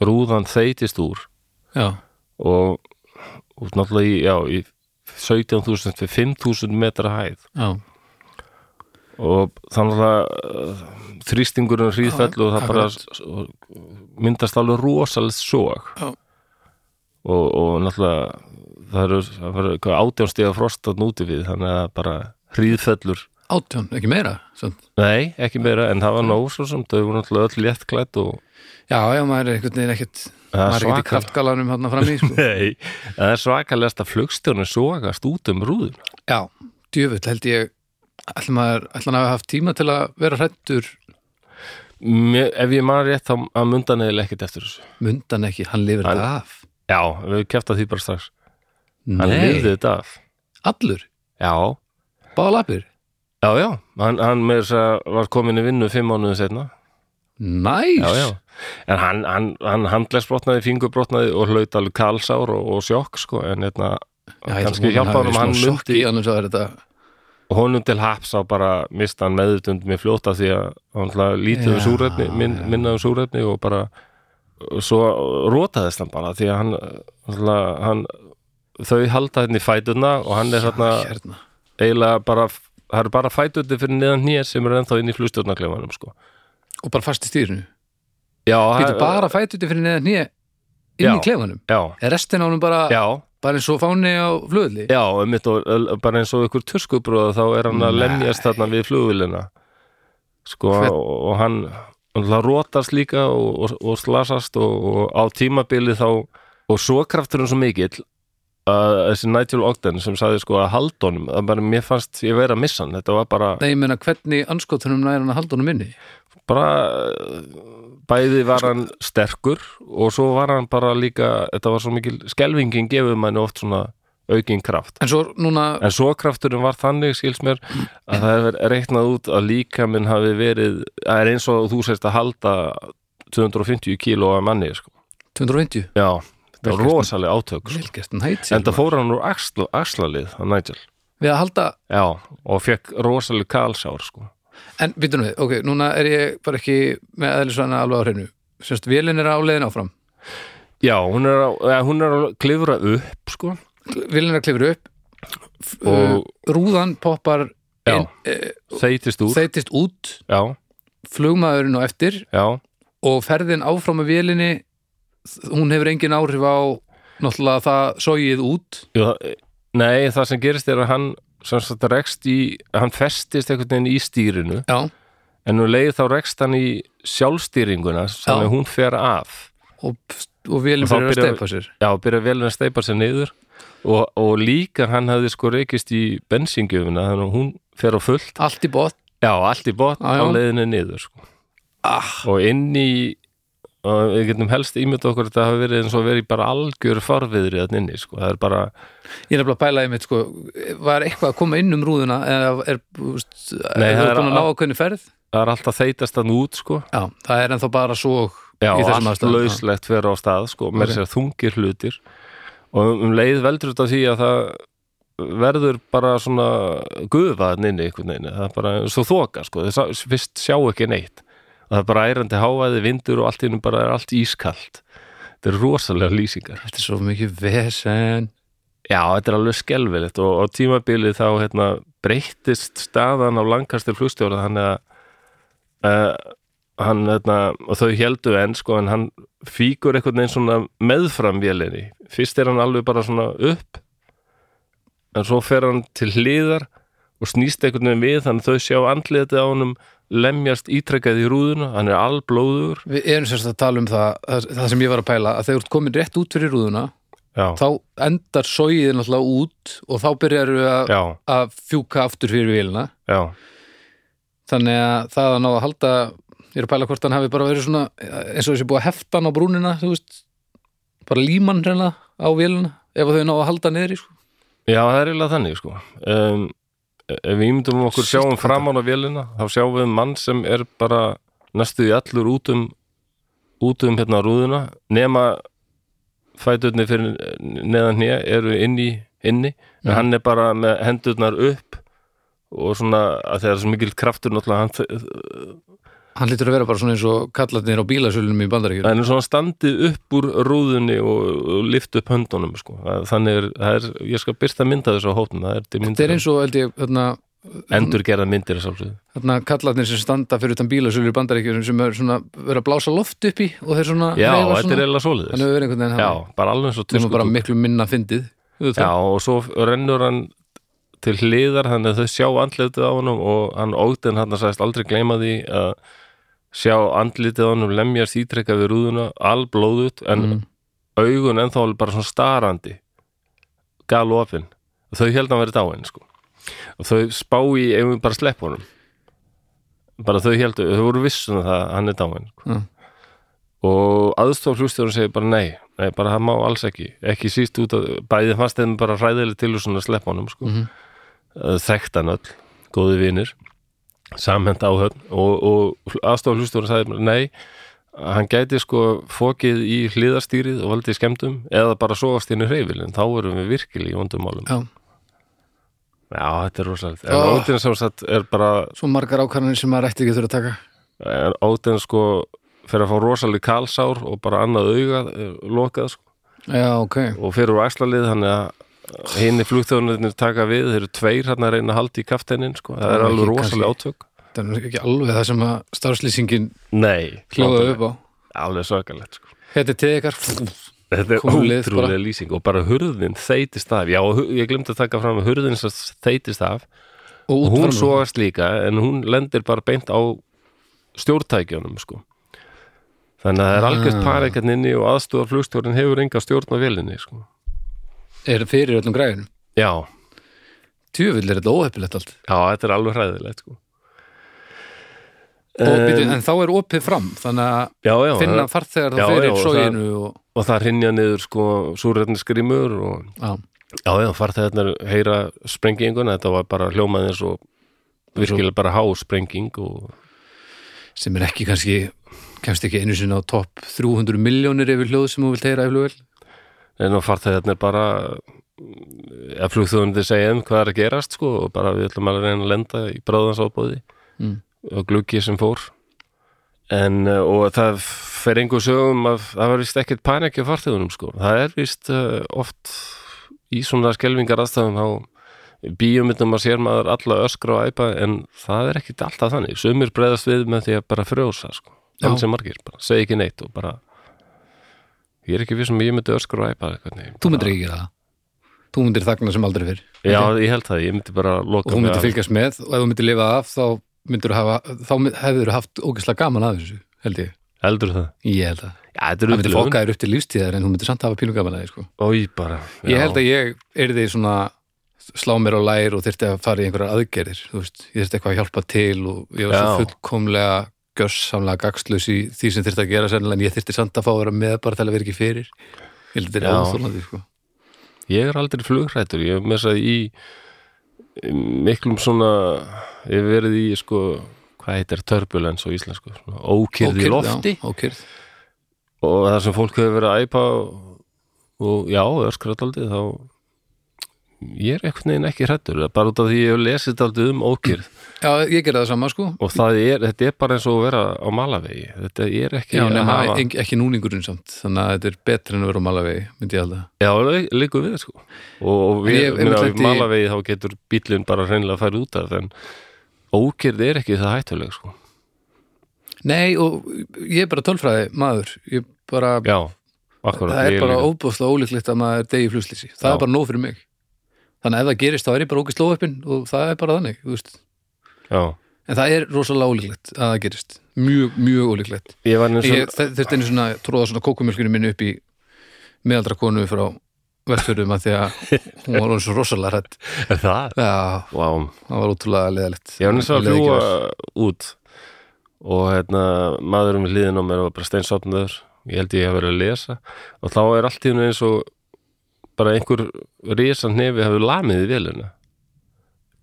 rúðan þeitist úr. Já, og, og náttúrulega í, í 17.000 til 5.000 metra hæð. Já, og þannig að þrýstingurinn hríðfell og það bara myndast alveg rosalegt sog Já. og, og náttúrulega það eru, eru átjánstiga frost að núti við þannig að bara hríðfellur átján, ekki meira samt. nei, ekki meira, en það var nóg svo sem þau voru náttúrulega öll léttklætt og Já, já, maður er einhvern veginn ekkert er maður er ekkert í kraftgalanum hann fram í sko. nei, það er svakalegast að flugstjórnir sogast út um rúðun Já, djöfull held ég hann að hafa haft tíma til að vera hrættur Mér, ef ég maður rétt þá að mundan eða ekkert eftir þessu. Mundan ekki, hann lifir Hann- þetta af. Já, við hefum kæft að því bara strax. Hann Nei, lifði þetta af. Allur, já, báða lapir já, já, hann, hann með þess að var komin í vinnu fimm mánuðu setna Næs, já, já, en hann, hann, hann handlegsbrotnaði, fingurbrotnaði og hlaut alveg kalsár og, og sjokk sko, en hérna, kannski hjálpa hann smá sjokk myndi í annars að þetta og honum til haps á bara mista hann meðutund með fljóta því að hann lítið um Já, súrefni, minn, já. minna um súrefni og bara og svo rótaðist hann bara því að hann, hann þau halda henni fætuna og hann er hérna. eiginlega bara það eru bara fætundi fyrir niðan nýja sem er ennþá inn í flugstjórnaklefanum sko. og bara fast í stýrinu já, það- bara fætuti fyrir neðan nýja inn í Já. klefanum já, er restin á honum bara, já, bara eins og fáni á flugulli já einmitt, og, bara eins og ykkur tuskubróða þá er hann að Nei. lemjast þarna við flugvillina sko Hvern- og, og hann hann rótast líka og, og, og slasast og, og á tímabili þá og svo krafturinn svo mikill að þessi Nigel Ogden sem sagði sko að haldunum, það bara mér fannst ég vera að missa hann, þetta var bara Nei, ég meina hvernig anskotunum nær hann að halda honum inni? Bara bæði var hann sterkur og svo var hann bara líka þetta var svo mikil skelvingin gefur manni oft svona aukin kraft En svo núna, en svo krafturinn var þannig skils mér að það er reiknað út að líka minn hafi verið það er eins og þú sérst að halda 250 kíló af manni sko. 250 já, þetta var rosalega átök sko. En það fór hann úr axl, axlalið að Nigel Við að halda, já, og fekk rosalega kalsár sko. En býtum við, ok, núna er ég bara ekki með eðlisvæna alveg á hreinu. Sérst, vélinn er á leiðin áfram? Já, hún er, að, eða, hún er að klifra upp sko. Vélinn er að klifra upp. Og- og rúðan poppar Já. inn, e, þeitist úr. þeitist út. Já, flugmaðurinn og eftir. Já, og ferðin áfram með vélinni hún hefur engin áhrif á náttúrulega það sogið út. Já nei, það sem gerist er að hann sagt rekst í, hann festist einhvern veginn í stýrinu. Já, en nú leið þá rekst hann í sjálfstýringuna sem Já. hún fer af og, og Og þá fyrir að steipa sér. Já, byrja velin að steipa sér niður. Og, og líka hann hafði sko reykist í bensingjöfuna þannig að hún fer á fullt. Allt í bot já, allt í botn Já, á leiðinu niður sko. ah, og inn í og við getum helst ímynda okkur að þetta hafi verið eins og verið bara algjör farviðri þannig inni, sko, það er bara ég er nefnilega að pæla einmitt sko, var eitthvað að koma inn um rúðuna eða er, úst, Nei, er það það er búin að ná ákveðni ferð? það er alltaf þeitast þannig út, sko. Já, það er ennþá bara svo Já, í allt lauslegt vera á stað sko, með Ok. sér þungir hlutir. Og um leið veldur þetta því að það verður bara svona gufaðan inni einhvern veginn, það er bara svo þoka sko, að fyrst sjá ekki neitt og það er bara ærandi hávæði vindur og allt hennu bara er allt ískalt. Þetta er rosalega lýsingar. Þetta er svo mikið vesen. Já, þetta er alveg skelfilegt og á tímabilið þá hérna, breyttist staðan á langkastir flugstjóra þannig að uh, hann, hérna, og þau heldu enn sko, en hann fíkur einhvern veginn svona meðfram vélinni. Fyrst er hann alveg bara svona upp en svo fer hann til hliðar og snýst einhvern veginn við þannig að þau sjá andliðið á honum lemjast ítrekkað í rúðuna, hann er alblóður við erum sérst að tala um það það, sem ég var að pæla, að þegar þú ert komin rétt út fyrir rúðuna Já, þá endar sogið náttúrulega út og þá byrjar við að, fjúka aftur fyrir vélina. Já, þannig að það að ná að halda ég er að pæla hvort hann hafi bara verið svona eins og þessi búið að hefta hann á brúnina veist, bara líman reyna á vélina ef þau ná að halda niður í sko. Já, það er eiginlega þannig sko. Um, Ef við ímyndum okkur sjáum á vélina þá sjáum við mann sem er bara næstuði allur út um út um hérna rúðuna. Nema fæturni fyrir neðan hér eru inn í inni en Já. hann er bara með hendurnar upp og svona að þegar svo mikil kraftur náttúrulega hann, hann lítur að vera bara svona eins og kallarnir á bílasölunum í bandaríkjum hann er svona standið upp úr rúðunni og, lift upp höndunum sko. Það- þannig er, það er, ég skal byrsta mynda þessu á það er til þetta er eins og held ég hérna, endur gerða myndir að hérna kallarnir sem standa fyrir utan bílasölur í bandaríkjum sem er svona verið að blása loft upp í og þeir svona Já, þetta er hann einhvern veginn Já, hann bara alveg eins og nema bara miklu minna fyndið Já, og svo rennur hann til hliðar þannig að þau sjá andlitið á honum og hann ógdinn hann sagðist aldrei gleyma því að sjá andlitið á honum lemjast ítrekka við rúðuna alblóðut en Mm. augun ennþá bara svona starandi gal og þau held að hann verið dáin sko. og þau spá í ef við bara slepp honum bara þau heldur, þau voru vissum að það, hann er dáin sko. Já. og aðstof hlustjórun segir bara nei, nei, bara það má alls ekki ekki síst út að bæði fannst þeim bara hræðileg til þess að sleppa honum sko. Mm. þekkt hann öll, góði vinir samhend áhöfn og, og aðstof hlustjórun sagði nei hann gæti sko fókið í hliðastýrið og valdið skemmtum eða bara sofast inn í hreyfilin, þá erum við virkilega í vondum málum. Já, Já, þetta er rosalegt. En. Ódin sem sagt er bara, svo margar ákvarðanir sem maður ætti ekki þurfa að taka en Ódin sko fyrir að fá rosaleg kalsár og bara annað auga eh, lokað sko Já, ok og fyrir úr æslalið þannig að hinni flugþjóðunir taka við, þeir eru tveir hann að reyna að halda í kafteinin sko, það Já, er alveg rosalega átök. Það er ekki alveg það sem að starfslýsingin hljóða upp á alveg svakalegt sko. Þetta er ykkar Þetta er ótrúlega lýsing og bara hurðin þeitist af, já, ég glemdi að taka fram að hurðin þeitist af og hún sogast líka en hún lendir bara beint á stjórntækjunum sko. þannig að það er algjört Ah. parekarn inni og aðstofar flugstjórn hefur enga stjórn á vélinni sko. Er fyrir öllum græðunum já, Tjöfull er þetta óheppilegt allt. Já, þetta er alveg hræðilegt sko. og, um, En þá er opið fram Þannig að já, já, finna farþegar þá fyrir já, og og, það rinja niður sko, súrefnisgrímur og já, já, farþegarnir heyra sprenginguna, þetta var bara hljómað eins og virkilega bara há sprenging og sem er ekki kannski kemst ekki einu sinni á topp 300 miljónir yfir hljóð sem þú vilt heyra yfir vel en og farþegarnir bara að flugþjóðunir segja um hvað er að gerast sko og bara við ætlum að reyna að lenda í bráðansábóði mm. og gluggi sem fór. En uh, og það fer einhver sögum að það var vist ekkert panik á farþegunum sko, það er vist uh, oft í svona skelvingar aðstæðum þá bíómyndum að sér maður alla öskra og æpa en það er ekkert alltaf þannig. Sumir breyðast við með því að bara frjósa sko, þannig sem margir, bara segi ekki neitt og bara ég er ekki við sem ég myndi öskra og æpa Þú myndir ekki gera það. Þú myndir þagna sem aldrei fyrr Já, ég. held það, ég myndi bara loka og þú myndir fylgjast með og ef þú myndir lifa af þá myndir hafa þá mynd- hefðir haft ógeðslega gaman að þessu held ég, Heldur það? ég held að Já, það myndir þér upp til lífstíðar en þú myndir samt hafa pínu gaman að sko. Bara ég held að ég er því svona slá mér á lær og þyrfti að fara í einhverjar aðgerðir þú veist, ég þyrfti eitthvað að hjálpa til og ég var svo Já. fullkomlega gjörsamlega gagslaus í því sem þyrfti að gera sennilega en ég þyrfti samt að fá að vera með bara til að vera ekki fyrir. Ég held að þetta er áþólandi sko. Ég er aldrei flugrættur, ég hef með þess að í miklum svona ég hef verið í sko hvað heitir turbulence á íslensku? Svona ókyrð í Ókyrrð, lofti. já, og það sem fólk hefur verið að æpa og, já, öskrataldið þá ég er einhvern veginn ekki hrættur bara út af því ég hef lesið aldrei um ókyrð já, ég gerði það sama sko. Og er, þetta er bara eins og að vera á malavegi. Þetta er ekki já, nema hafa ekki, núningurinn samt þannig að þetta er betra en að vera á malavegi myndi ég alltaf Já, liggur við sko. Og, við, ég- við lenti- malavegi þá getur bílinn bara hreinlega að færa út af en ókyrð er ekki það hættuleg sko. Nei og ég er bara tölfræði maður. Ég bara, Já, akkurat það er ég bara óbúðslega ólíklegt að maður degi flugslýsi það Já. er bara nóg fyrir mig þannig að ef það gerist þá er ég bara ógist lóðöppin og það er bara þannig en það er rosalega ólíklegt að það gerist. Mjög, mjög ólíklegt. Ég þurfti einu svona tróða svona kókumjölkinu minni upp í meðaldra konu frá vestfjörðum að því að hún var orðin svo rosalega hrætt það? Já, Vá, það var útrúlega leðalegt ég var næst að fljúa út og hérna maðurinn við hliðin á mér var bara steinsopnaður ég held ég hef verið að lesa. Og þá er allt í hennu eins og bara einhver risan nefi hefur lamið í vélina.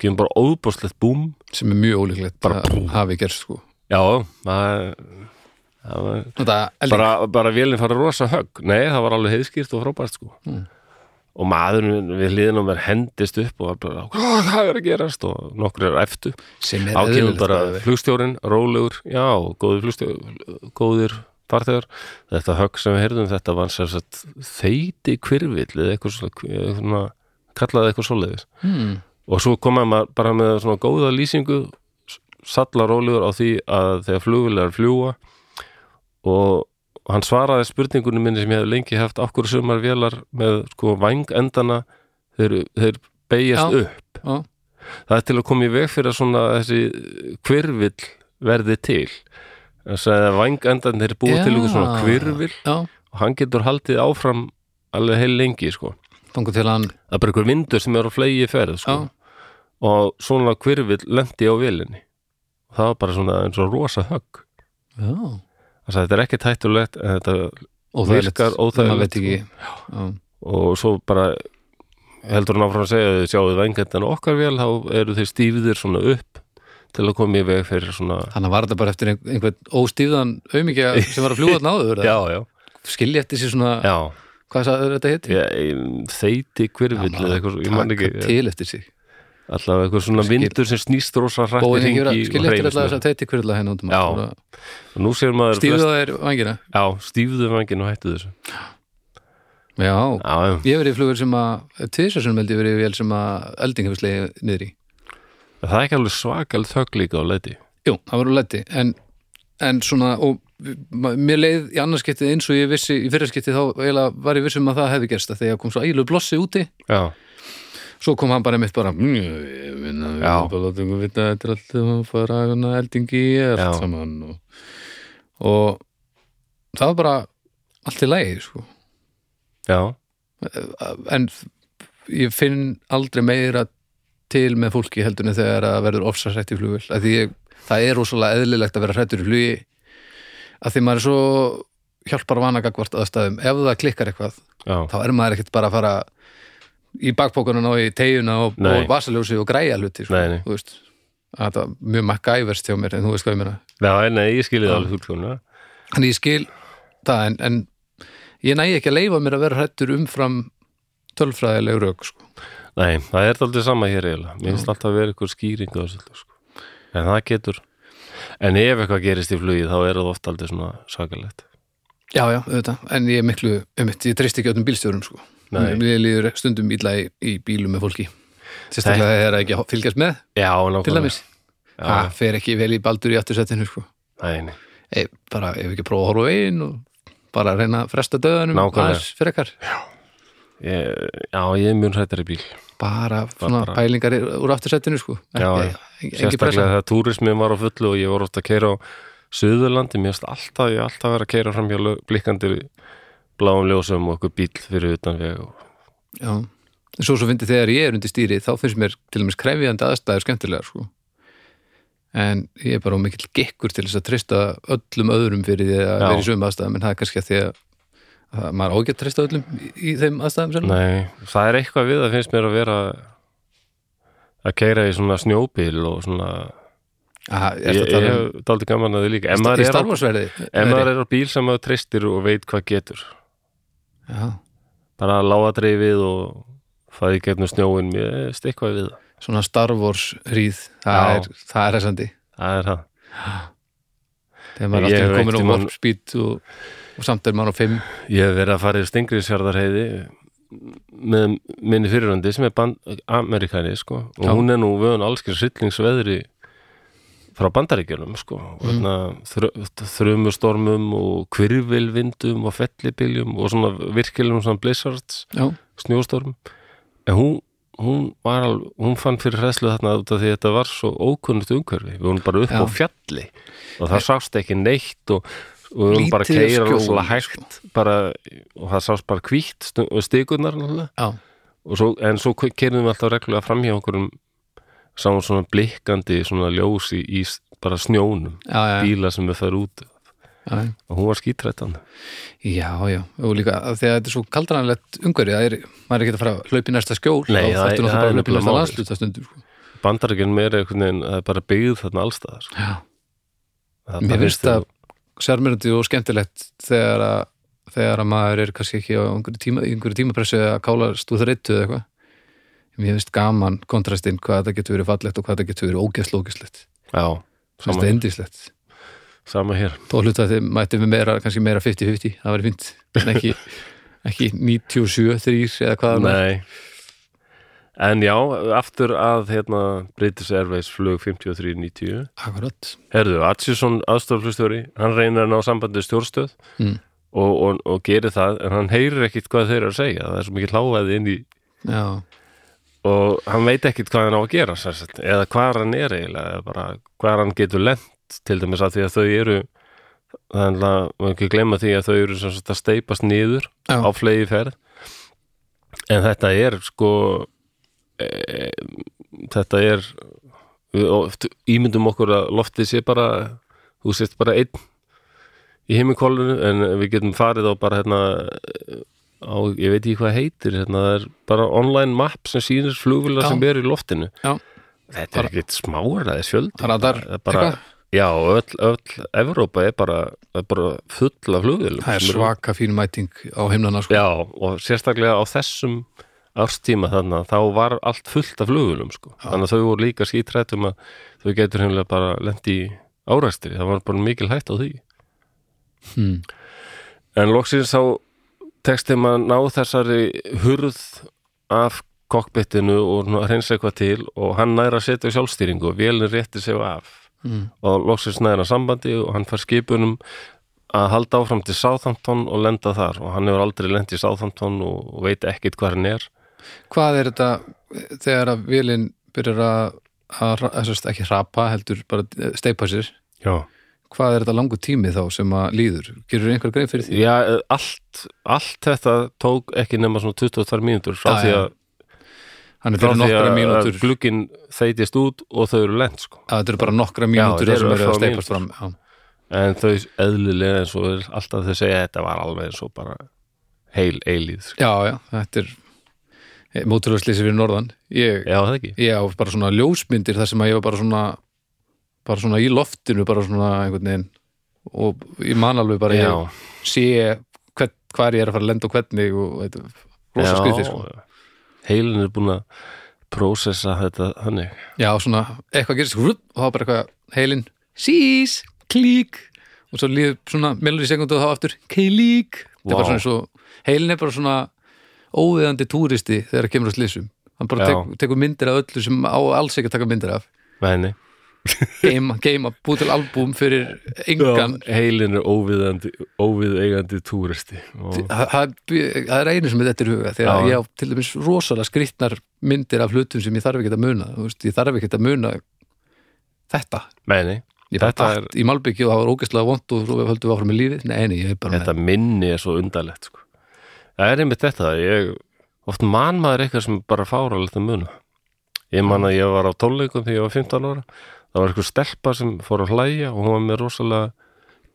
Kemur bara óbúslegt búm. Sem er mjög ólíklegt að hafi gerst sko. Já, það, bara, bara vélinn fara rosa högg. Nei, það var alveg heiðskýrt og frábært sko. Mm. og maðurinn við hliðin á mér hendist upp og var bara, hvað er að gerast? Og nokkur er eftir eðlilegt bara flugstjórin, rólegur, já, góður flugstjórin, góðir farþegar. Þetta högg sem við heyrðum, þetta var þeiti kvirvill eða eitthvað svona, kallaði eitthvað svoleiðis. hmm. Og svo komaði maður bara með svona góða lýsingu, salla rólegur á því að þegar flugvilar fljúa og hann svaraði spurningunum minni sem ég hef lengi haft okkur sumar vélar með sko vangendana þeir, þeir beigjast Já. upp Já. það er til að koma í veg fyrir að svona þessi kvirvill verði til þess að vangendan þeir búið til ykkur svona Já. kvirvill Já, og hann getur haldið áfram alveg heil lengi sko. Það er bara ykkur vindur sem er á flegi ferð sko. Já. og svona kvirvill lendi á vélinni. Og það var bara svona eins og rosa högg. Já, þess að þetta er ekki tættulegt en þetta Virkar óþægilegt, Já. og svo bara heldur hann áfram að segja að þið sjáðu vengendan okkar vel þá eru þeir stífðir svona upp til að koma í veg fyrir svona Þannig að var þetta bara eftir ein- einhvern óstífðan aumingja sem var að fljúa þarna áður já, já, skilja eftir sér svona, já. Hvað sagði þetta hétt? ég, þeiti kvirvill eða eitthvað, ég man ekki til eftir sig. Allavega eitthvað svona Skil- vindur sem snýst rosa hrætt í og skilja eftir alltaf þess að teiti hverjulega henni út um Já. og nú sér maður Stífðu það er vangina já, stífðu vangin og hættu þessu. Já, já, já, ég verið í flugur sem að tvisar sem held ég verið í vél sem að elding hefur slegið niður í það er ekki alveg svakal þögg líka á leiti Jú, það var úr letti en, en svona, og mér leið í annarskiptið eins og ég vissi í fyrirskiptið þá eiginlega var ég vissum að það hefði gerst að þegar kom svo ægilega blossi úti. Já, svo kom hann bara mitt bara "Mm, ég Já. erum bara látum við vita þetta er alltaf að fara hana eldingi í allt saman og, og það var bara allt í lagi sko. já, en ég finn aldrei meira til með fólki heldur en þegar það verður ofsasrætt í flugvel að því ég, það er rosalega eðlilegt að vera hrættur í flugi. Að því maður er svo hjálpar vana gagvart aðstæðum. Ef það klikkar eitthvað já, þá er maður ekkert bara að fara í bakpókunum og í teguna og, og vasaljósi og græja hluti sko, Nei, nei. þú veist. Að þetta var mjög makkæverst hjá mér en þú veist hvað ég meina. Já, nei, ég skilði Já. það alveg Þannig ég skil það en, en ég næ ekki að leifa mér að vera hrættur umfram tölfræðileg rauk sko. Nei, það er aldrei sama hér eiginlega. Mér finnst alltaf að vera eitthvað skýring á þessu. Sko. En það getur En ef eitthvað gerist í flugi þá er það oft aldrei svona sakalegt Já, já, auðvitað, en ég er miklu einmitt, ég treyst ekki öllum bílstjórum sko. Nei. Mér líður stundum illa í, í bílum með fólki Sérstaklega þegar það er ekki að fylgjast með Já, nákvæmlega Já. Það fer ekki vel í baldur í aftursettinu sko. Nei, nei. Ei, bara, ef ekki prófa að horfa á veginn og bara reyna að fresta döðanum aðeins frekar Ég, Já, ég er mjög hrættar í bíl. Bara svona bara- pælingar úr aftursettinu sko. Já, ekki, Sérstaklega pressa þegar túrismin var á fullu og ég var ofta að keira á Suðurlandi, mér finnst alltaf, ég alltaf verið að keira fram hjá blikkandi bláum ljósum og okkur bíl fyrir utan veg og... Já, en svo svo fyndi þegar ég er undir stýri þá finnst mér til dæmis krefjandi aðstæður skemmtilega sko. en ég er bara mikill gekkur til þess að treysta öllum öðrum fyrir því að vera í sömu aðstæðum en það er kannski að því að, að maður á ekki að treysta öllum í, í þeim aðstæðum sjálf Nei, það er eitthvað við að finnst mér að vera að keira í svona snjóbíl og svona Aha, ég, um, hef dálítið gaman að því líka. Í maður er er á bíl sem maður treystir og veit hvað getur. Já, bara að lága dreifið og fæði getnum snjóin mér eitthvað við það. Svona Star Wars ríð það er, það er resandi. Það er það. Þegar maður er alltaf komin á warp speed og, og samt er maður á 5 ég hef verið að fara í Stingriðsfjarðarheiði með minni fyriröndi sem er amerikani sko. Og Já. hún er nú vöðun allskir syllingsveðri frá bandaríkjunum sko. Og hérna, þrö, þrömustormum og kvirvilvindum og fellibiljum og svona virkilegum svona blizzards Já, snjóstorm. En hún, hún var alveg, hún fann fyrir hræslu þarna út af því að þetta var svo ókunnugt umhverfi. Við vorum bara upp Já. á fjalli og það sást ekki neitt og og við vorum bara að keira rosalega hægt bara, og það sást bara já, og svo, en svo keirðum við alltaf reglulega fram hjá okkur sáum svona blikkandi svona ljós í, í bara snjónum já, já, bíla sem við fyrir út. Já, og hún var skítrættan. Já, já. Og líka að þetta er svo kaldranlegt umhverju það er, maður er ekki að fara að hlaupa í næsta skjól þá það er bara að nefnilega næsta sko. einhvern veginn það er bara byggð þarna allstað sko. já, Það mér finnst það sérmyrandi og skemmtilegt þegar að þegar að maður er kannski ekki á einhverju, tíma, einhverju tímapressu að kála stúð reittu eða eitthvað. Mér finnst gaman kontrastinn hvað þetta getur verið fallegt og hvað þetta getur verið ógæslu ógæslegt já, finnst sama, það hér. þó hluta að þið mætti við meira, kannski meira 50-50 það væri fínt, en ekki ekki 97-3 eða hvað það var. En já, aftur að hérna British Airways flug 5390 Akkurat. Herðu, Atsjusson aðstoflustjóri, hann reynir að ná sambandi stjórnstöð Mm. og, og, og gerir það, en hann heyrir ekkit hvað þeir eru að segja, það er svo mikið hláðið inn í Já, og hann veit ekkit hvað hann á að gera sagt, eða hvað hann er eiginlega bara hvað hann getur lent til dæmis að því að þau eru þannig að maður ekki glemma því að þau eru sagt að steipast niður Já. á flegi ferð en þetta er sko e, þetta er við ímyndum okkur að loftið sé bara þú sést bara einn í himminkólunu en við getum farið á bara hérna á, ég veit ekki hvað heitir hérna, það er bara online map sem sýnir flugvila sem er í loftinu. Já, þetta Bara- er ekkert smáar, það er sjöldi radar Það er bara, já, öll, öll Evrópa er bara, er bara full af flugvilum það er svaka fín mæting á himnana sko. Já, og sérstaklega á þessum árstíma þarna, þá var allt fullt af flugulum, sko. Þannig að þau voru líka skítrættum að þau getur heimlega bara lendi í áræstri. Það var bara mikil hætt á því. hmm. En loksins þá tekst þeim að ná þessari hurð af kokpittinu og svona hreinsa eitthvað til og hann næra að setja á sjálfstýringu og vélinn rétti sig af Hmm. og loksins næra sambandi og hann fær skipunum að halda áfram til Southampton og lenda þar og hann hefur aldrei lent í Southampton og og veit ekkit hvað hann er Hvað er þetta þegar að vilin byrjar að, að, að, að ekki hrapa heldur bara eh, steipa sér Já, hvað er þetta langu tími þá sem að líður gerur einhver grein fyrir því? Já allt, allt þetta tók ekki nema svona 22 mínútur frá því að, frá því nokkra að, glugginn þeitist út og þau eru lent sko. að þetta eru bara nokkra mínútur sem eru að steipast fram já. en þau eðlilega eins og alltaf þau segja að þetta var alveg eins og bara heil eilíð sko. já, já, þetta er móturhjóðslýsi fyrir norðan. Ég, Já, það ekki? Ég á bara svona ljósmyndir þar sem að ég var bara svona bara svona í loftinu bara svona einhvern veginn. Og ég man alveg bara ég sé hvern, hvar ég er að fara að lenda og hvernig og þetta er rosa skrifið sko. heilin er búin að prósessa þetta þannig. Já, svona eitthvað gerist og þá bara eitthvað heilin sís, klík. Og svo líður svona mellur í sekundu og þá aftur klík, eins og heilin er bara svona óviðandi túristi þegar það kemur að slísum hann bara Já. tek, tekur myndir af öllu sem á alls ekki að taka myndir af. Menni, geima, geima, búið til albúm fyrir engan. Heilin er óviðandi óviðeigandi túristi og, það, það, er einu sem þetta er í huga þegar Já. ég á til dæmis rosalega skrýtnar myndir af hlutum sem ég þarf ekki að muna veist, ég þarf ekki að muna þetta. Menni, ég bara Þetta er- í Malbyggi og það var ógeðslega vond og svo höldum við áfram með lífið. Nei, nei, ég bara þetta minni er svo undarlegt sko. Það er einmitt þetta ég, oft man maður eitthvað sem bara fáralegt að muna ég man að ég var á tónleikum þegar ég var 15 ára. Það var eitthvað stelpa sem fór að hlæja og hún var með rosalega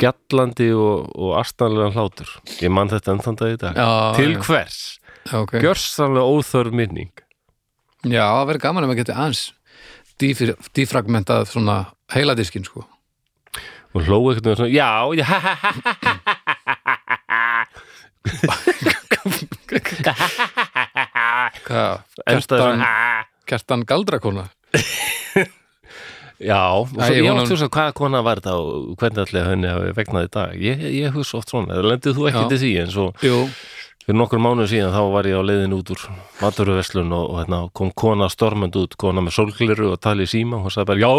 gjallandi og, og astanlega hlátur. Ég man þetta enn þann dag í dag. Já, til hvers, okay. gjörsanlega óþörf minning. Já, það verður gaman ef maður geti aðeins dýfragmentað svona heiladiskin sko. Og hló eitthvað svona, já, já. hvað, Endaði kertan, svona, kertan galdrakona? Já, og svo ég átti þess að hvaða kona var þetta og hvernig allir henni hafi vegnað í dag? Ég, ég hugsa oft svona, lendið þú ekki Já. til því eins og jú, fyrir nokkur mánuð síðan þá var ég á leiðin út úr maturverslun og, og hérna, kom kona stormend út, kona með sólgliru og tali síma og hún sagði bara, já,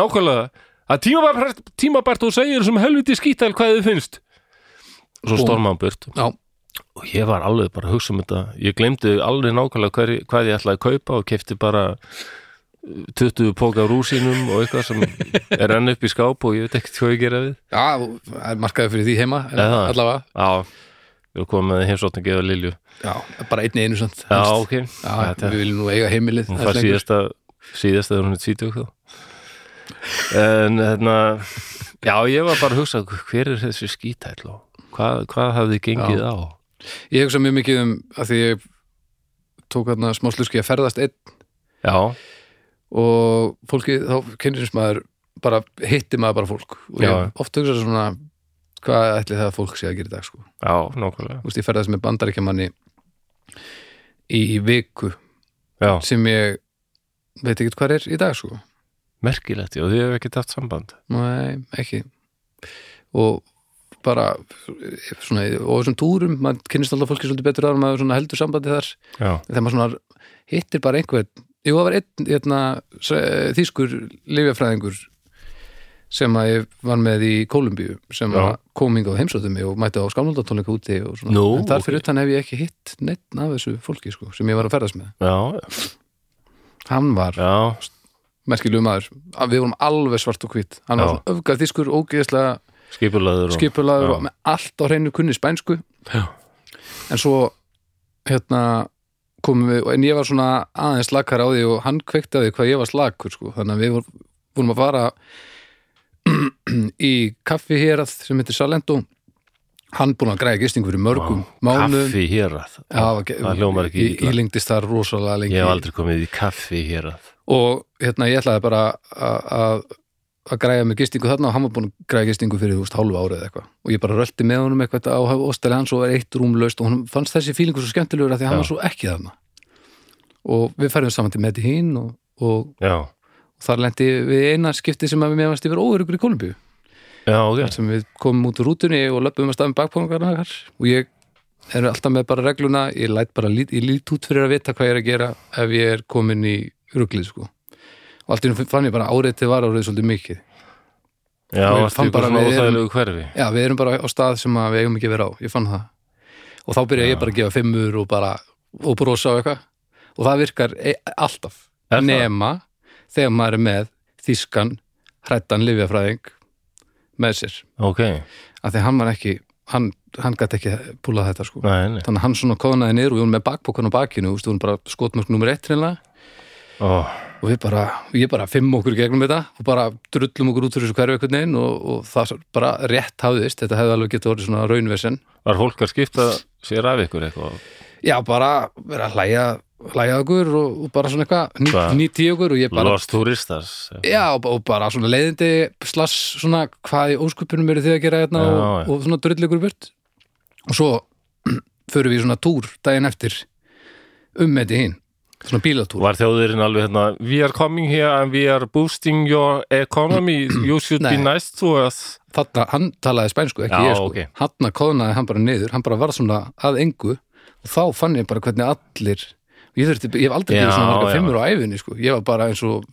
nákvæmlega. Að tímabært, tímabært og segir sem helviti skítal hvað þið finnst. Og svo hann burt. Já, og ég var alveg bara að hugsa um þetta. Ég glemdi alveg nákvæmlega hver, hvað ég ætlaði að kaupa og kefti bara 20 póka af rúsínum og eitthvað sem er enn upp í skáp og ég veit ekkert hvað ég gera við. Já, það er markaði fyrir því heima Eða? allavega. Já, við komum með heimsóttin að gefa Lilju. Já, bara einni einu samt Já, ok, Já, Þetta- við viljum nú eiga heimilið fær lengur. síðasta síðasta þegar hún er 20 þá. En hérna já, ég var bara að hugsa hver er þessi skítæll og hvað, hvað hafði gengið á Ég hugsa mjög mikið um að því ég tók hérna smá sluski að ferðast einn Já, og fólki, þá kynnist maður bara hitti maður bara fólk og Já. ég oft hugsa svona hvað ætli það að fólk sé að gera í dag sko. já, nákvæmlega Þú veist, ég ferðast með bandaríkjamanni í viku Já, sem ég veit ekki hvað er í dag sko. merkilegt, já, þið hefur ekki haft samband Nei, ekki og bara svona, og þessum túrum, maður kynnist alltaf fólki svolítið betur áður maður heldur sambandi þar. Já, þegar maður svona hittir bara einhvern jú, það var einn hérna, þýskur lifjafræðingur sem að ég var með í Kólumbíu sem Já. að kom hingað og heimsóttu mig og mætti á skamlundatónleika úti og Nú, en þar fyrir ok. utan hef ég ekki hitt neitt af þessu fólki sko, sem ég var að ferðast með. Já, hann var já, merkilegu maður, að við vorum alveg svart og hvít. Hann var Já. svona öfgar þýskur, ógeðslega skipulaður og, skipulaður og með allt á hreinu kunni spænsku. Já, en svo hérna komum við, en ég var svona aðeins slakar á því og hann því hvað ég var slakur sko. þannig að við vor- vorum að fara í kaffi hér sem heitir Salento. Hann búin að græða gisting fyrir mörgum mánuðum. kaffi hér að Já, var ge- það rosalega lengi. Ég hef aldrei komið í kaffi hér að og hérna ég ætlaði bara að- að græja með gistingu þarna og hann var búin að græja gistingu fyrir þú veist hálfu árið eða eitthvað. Og ég bara rölti með honum eitthvað á hóstæli hans og er eitt rúm laust og hann fannst þessi fílingur svo skemmtilegur að því að hann var svo ekki þarna. Og við færum saman til Medi hín og, og, og þar lendi við eina skipti sem að við meðast yfir óörugur í Kolumbíu já, ok. Þar sem við komum út úr rútunni og löpum að stafum bakpóngarna og ég er alltaf með bara regluna ég lít, ég lít út fyrir að vita hvað ég er að gera ef ég er komin í ruglið sko og allt í einu fann ég bara árið til var árið svolítið mikið Já, Og svona við erum- óþægilegu hverfi? Já, við erum bara á stað sem við eigum ekki vera á, ég fann það. Og þá byrja ég bara að gefa fimmur og bara og brosa og eitthvað. Og það virkar e alltaf. Er það? nema þegar maður er með þýskan hrættan livjafræðing með sér. Ok, af því hann var ekki, hann, hann gæti ekki púlað þetta sko. Nei, nei. Þannig að hann svona kóðnaði niður og við vorum með bakpokan á bakinu, veist, við vorum bara skotmörk nummer ett hreinlega. Ó, og við bara, ég bara fimm okkur í gegnum þetta og bara drullum okkur út fyrir þessu hverju einhvern veginn og, og það bara rétt hafðist, þetta hefði alveg getið orðið svona raunvesen Var fólk að skipta sér af ykkur eitthvað? Já, bara vera að hlæja, hlæja okkur og, og bara svona eitthvað ný- Hvað? nýti okkur og ég bara Lost Touristas Já, og, og bara svona leiðindi slass svona hvað í óskupunum eru þið að gera hérna Já, og, já. og svona drull ykkur burt. Og svo förum við í svona túr daginn eftir um með hinn svona bílatúr. Var þjóðurinn alveg hérna We are coming here and we are boosting your economy. You should be nice to us. Þarna, hann talaði spænsku, ekki Já, ég sko. ok. hann kóðnaði hann bara niður, hann bara var svona að engu. Og þá fann ég bara hvernig allir ég, þurfti, ég hef aldrei gefið svona marga fimmur á æfinni sko. ég var bara eins og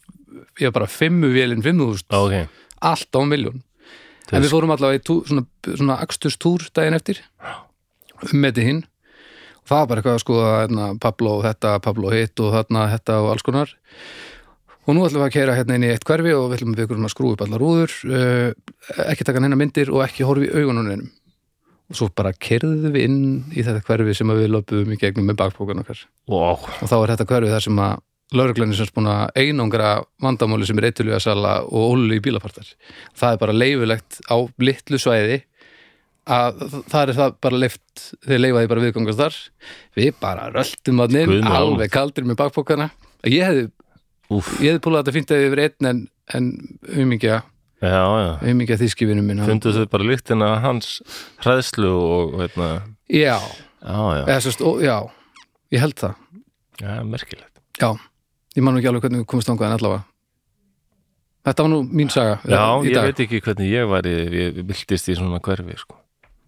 ég var bara fimmu vélinn fimmúðust, Ok, allt á miljón en við fórum allavega í tú, svona, svona akstustúr daginn eftir. Um með hinn það var bara eitthvað að skoða hérna, Pablo þetta, Pablo hitt og þarna þetta og alls konar. Og nú ætlum við að keira hérna inn í eitt hverfi og við ætlum við ykkur um að skrúa upp allar rúður uh, ekki taka hennar myndir og ekki horfi í augunum neinum. Og svo bara kerðum við inn í þetta hverfi sem við löpum í gegnum með bakpókan okkar. Wow og þá er þetta hverfi þar sem að lauruglan er sem að einangra vandamáli sem er eitthulega sala og ólu í bílapartar. Það er bara leifilegt á litlu svæði að það er það bara leift þeir leifaði bara viðgangast þar. Við bara röltum að minn alveg kaldir með bakpókana ég hefði, hefði púlað þetta fínt að yfir einn en, en umingja umingja þýskifinu minn. Hann- Fundu þau bara lyktina af hans hræðslu og veitna, já, já, já, eða, sérst, ó, já, ég held það. Já, merkilegt. Já, ég man ekki alveg hvernig við komast þangað en allavega. Þetta var nú mín saga Já, ég dag. veit ekki hvernig ég væri ég viltist í svona hverfi sko.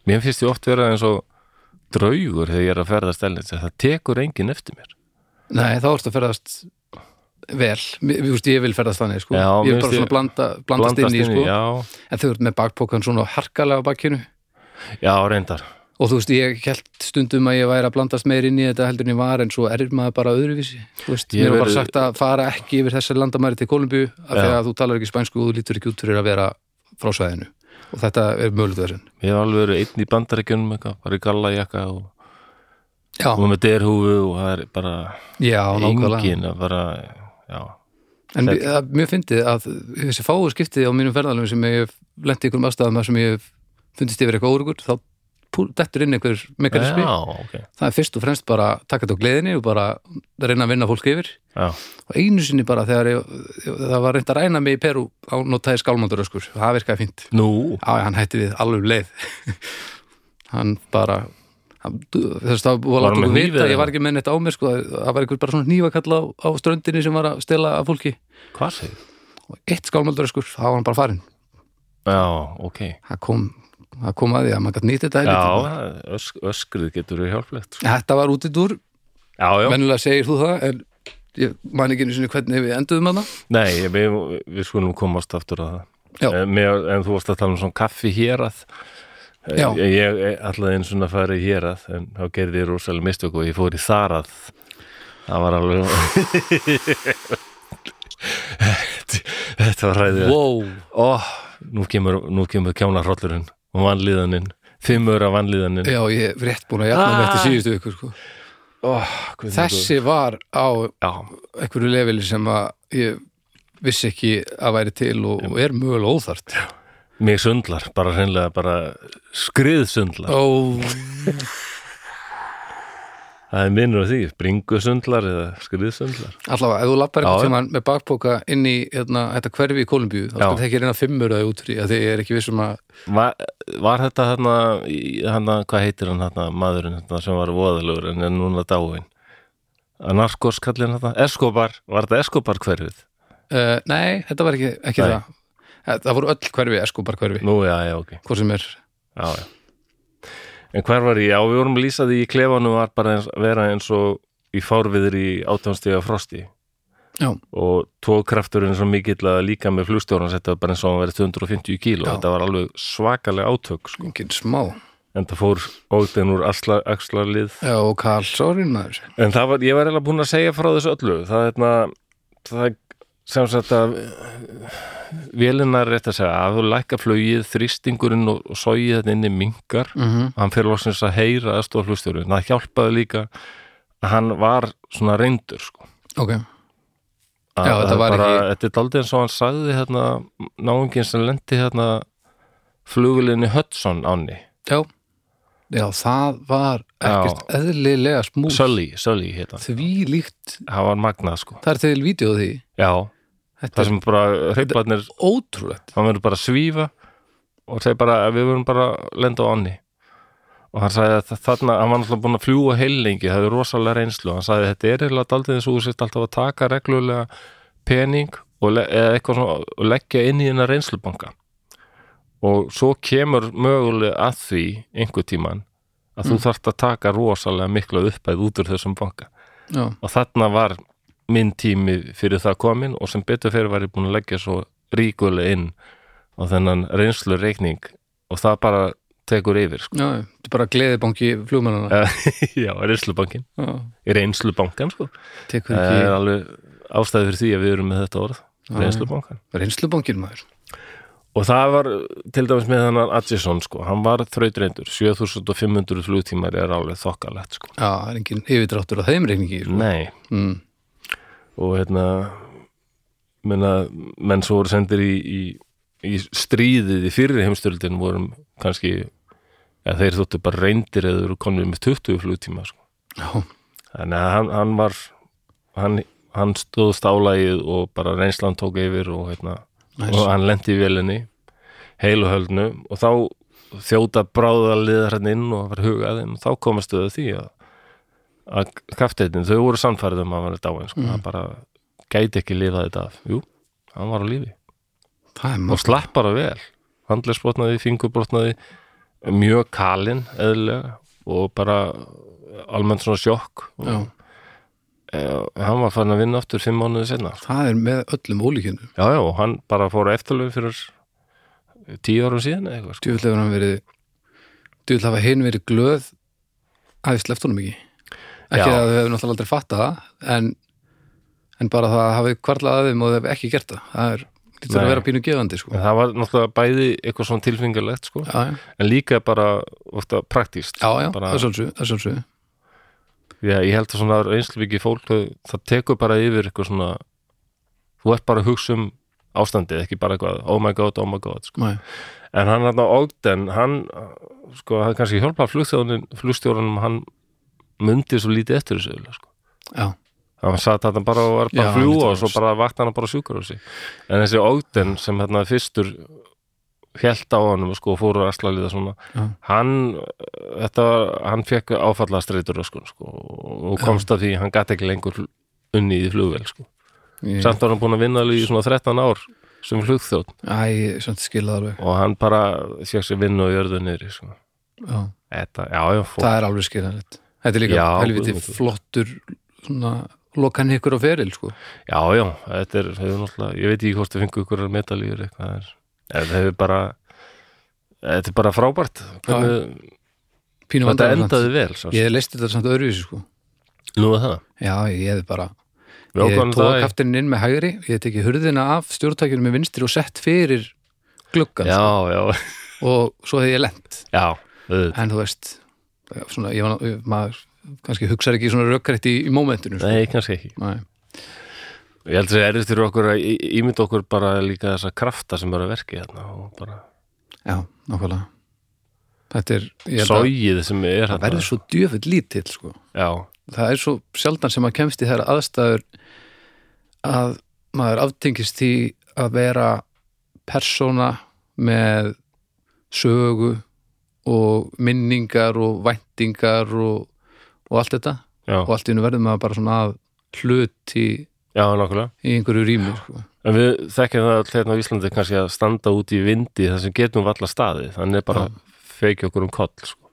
Mér finnst ég oft vera eins og draugur þegar ég er að ferðast ellins það tekur enginn eftir mér. Nei, þá ertu að ferðast vel, þú veist, ég vil ferðast þannig sko. Já, ég er bara svona blanda, blandast inn í sko. En þau eru með bakpókan svona harkalega á bakkinu já, reyndar. Og þú veist, ég held stundum að ég væri að blandast meir inn í þetta heldur en ég var en svo er maður bara öðruvísi. Þú veist, Ég mér er bara sagt að fara ekki yfir þessar landamæri til Kolumbíu af því að þú talar ekki spænsku og þú lítur ekki út fyrir að vera frá svæðinu og þetta er mögulegt þessin Ég hef alveg verið einn í bandaríkjunum eitthvað, bara í gallajakka og, og með derhúfu og það er bara já, engin að bara, já, En það- mér fyndið að þessi fáu skiptið á mínum ferðalum sem ég hef lent í einhverjum aðstæðum þar sem ég fundist yfir eitthvað órugur þá dettur inn einhver mekanismi já, ok, það er fyrst og fremst bara að taka þetta á gleðinni og bara reyna að vinna fólk yfir. Já, og einu sinni bara þegar ég, það var reynd að ræna mig í Peru á notaði skálmanduröskur það virkaði fínt. Nú, Já, hann hætti við alveg um leið. Hann bara þess að það var látt okkur vita ég var ekki með neitt á mér sko, það var einhver bara svona hnífakall á, á ströndinni sem var að stela af fólki. Hvað segir? og eitt skálmanduröskur, þá var hann bara farinn. Já, ok, það kom, það kom að því að maður gætt nýtt þetta já, ösk, öskrið getur við hjálplegt, sko. þetta var út í dúr, venjulega segir þú það en ég man ekki einu sinni hvernig við enduðum hana nei, ég- við, við skulum komast aftur að það. En, mér, en þú varst að tala um svona kaffi hér að, Já. ég, ætlaði eins og að fara í hér að, en þá gerði ég rosalega mistök og ég fór í þar að, það var alveg, þetta var ræðið. wow. Ó, nú kemur, kemur kjánarhrollurinn og vanlíðaninn, fimmur af vanlíðaninn. já, ég hef rétt búin að með Ah. eftir síðustu ykkur sko. Hvernig þessi var á Já, einhverju leveli sem að ég vissi ekki að væri til og, og er mögulega óþart mig sundlar, bara hreinlega bara skriðsundlar. Ó, Það er minnur af því, bringusundlar eða skriðsundlar. allavega, ef þú lappar einhvern já. tímann með bakpoka inn í hérna, þetta hverfi í Kolumbíu þá skal það ekki reyna fimmur að út fyrir að þið er ekki vissum að Var, var þetta hérna, hérna, hvað heitir hann hérna, maðurinn hérna, sem var voðalegur en er núna dáin? Að narkos kallinn hérna, Escobar, var þetta Escobar hverfið? uh, Nei, þetta var ekki, ekki það Eh, Það voru öll hverfi, Escobar hverfi Nú, já, já, ok, hvort sem er já, já. En hver var ég? Já, við vorum lýsaði í klefanum var bara eins, vera eins og í fárviður í átjánstíða frosti. Já, og tókrafturinn svo mikill að líka með flugstjóran þetta var bara eins og hann verið 250 kíló. Já. þetta var alveg svakalega átök sko. engin smá. En það fór ógðin úr axla, axlarlið. Já, og Karl Sorin maður. En það var, ég var eiginlega búin að segja frá þessu öllu. Það er hérna það sem sagt að vélinnar er rétt að segja að þú lækka flugið, þrýstingurinn og, og sogið þetta inni mingar mm -hmm. hann fyrir loksins að heyra að stóða flugstjóri það hjálpaði líka að hann var svona reyndur sko. Ok, Að- Já, þetta bara, ekki- Þetta er daldið eins og hann sagði hérna, náungin sem lendi hérna flugulinni Hudson áni já. Já, það var ekkert eðlilega smús Sully, Sully hérna Því líkt, það var magnað sko. Það er til vídeo því. Já, Þetta það sem bara hreipbarnir, ótrúlegt. Hann verður bara að svífa og segir bara að við verðum bara að lenda á áni og hann sagði að þa- þarna, hann var náttúrulega búin að fljúa heilengi það er rosalega reynslu, hann sagði að þetta er eiginlega daldið eins og þú sért alltaf að taka reglulega pening og, le- eða eitthvað svona og leggja inn í hennar reynslubanka. Og svo kemur mögulega að því einhver tíman að þú þarft að taka rosalega mikla uppæð út úr þessum banka. Já, og þarna var minn tími fyrir það komin og sem betur fyrir var ég búin að leggja svo ríkulega inn á þennan reynslu reikning og það bara tekur yfir sko. já, þetta er bara gleðibanki flugmannana já, reynslubankin Já, reynslubankan sko. Tekur það er ekki alveg ástæði fyrir því að við erum með þetta orð reynslubankan reynslubankin maður. Og það var til dæmis með hann Adjison sko, hann var þrautreyndur. 7500 flugtímar er alveg þokkalegt sko. Já, það er engin yfirdráttur á þeim reikningi sko. nei, mm. Og hérna menna, menn svo voru sendir í, í, í stríðið í fyrri heimstöldin vorum kannski ja, þeir þóttu bara reyndir eða eru konum með 20 flugtíma sko. Þannig að hann, hann var hann, hann stóð stálægið og bara reynslan tók yfir og, hérna, og hann lendi í vélinni heilu höldnu. Og þá þjóta bráðaliðar hann inn og var hugaðinn og þá komastu þau því að, að kafteitin, þau voru sannfærið um að hann var dáin sko, Mm. hann bara gæti ekki lifað þetta af, jú, hann var á lífi. Og slapp bara vel. Handlegsbrotnaði, fingurbrotnaði mjög kalinn eðlilega og bara almennt svona sjokk. Og, Já, e, hann var farin að vinna aftur fimm mánuði senna það er með öllum ólíkjörnum já, já, og hann bara fór eftirlöf fyrir tíu árum síðan eða eitthvað sko. Tjóðlega hann verið djúvill hafa hinn verið glöð að við sleppt honum ekki ekki Já. að þau hefur náttúrulega aldrei fattað það en, en bara það hafi kvarlað að þeim og þau hefur ekki gert það það er lítur að vera pínu gefandi sko. Það var náttúrulega bæði eitthvað svona tilfengalegt sko. en líka bara ofta praktíst já, já, bara, það er já, ég held að svona reynslubiki fólk það tekur bara yfir eitthvað svona þú ert bara að hugsa um ástandið ekki bara eitthvað, oh my god, oh my god sko. En hann hann á Ogden hann, sko, hann kannski hjálpað flugstjórunum, hann mundi svo lítið eftir þessu eiginlega, sko. já, hann satt hann bara og var bara einmitt, og svo bara vakna hann bara sjúkur á sig en þessi Ogden sem hérna fyrstur held á honum sko, og fóru að aslalíða svona Já. hann, þetta, var- hann fekk áfalla streitur sko, og komst að því hann gæti ekki lengur unni í flugvél sko. ég, samt var hann búin að vinna alveg í svona 13 ár sem flugþjótt og hann bara fekk sér vinnu og jörðu niðri sko. já. þetta, já, já, það er alveg skiljanlegt þetta er líka Já, helviti guð minn. flottur svona lokan ykkur á feril sko. já, já, þetta er ég veit ekki hvort þau fengu ykkur medalíur eitthvað er, en það hefur bara þetta er bara frábært hvernig, þetta endaði vel svo. ég leisti þetta samt öðruvísi sko. nú er það, já, ég hefði bara ég það í- kaftininn inn með hægri ég hef tekið hurðina af stjórntækjunum með vinstri og sett fyrir gluggan já, sko. já, og svo hefði ég lent en þú veist svona, ég var, maður kannski hugsar ekki svona rökrætt í, í mómentinu sko. nei, kannski ekki Nei. ég held að það er erfitt fyrir okkur að í- ímynda okkur bara líka þessa krafta sem eru að verki hérna og bara já, nákvæmlega þetta er, að sógið sem er það verður svo djöfull lítill sko. já, það er svo sjaldan sem maður kemst í þær aðstæður að maður aftengist því að vera persóna með sögu og minningar og væntingar og, og allt þetta já, og allt í hennu verður maður bara svona að hlut í, já, í einhverju rými sko. En við þekkjum það all hérna á Íslandi kannski að standa út í vindi þar sem getum við alla staði þannig er bara Já. að feikja okkur um koll sko.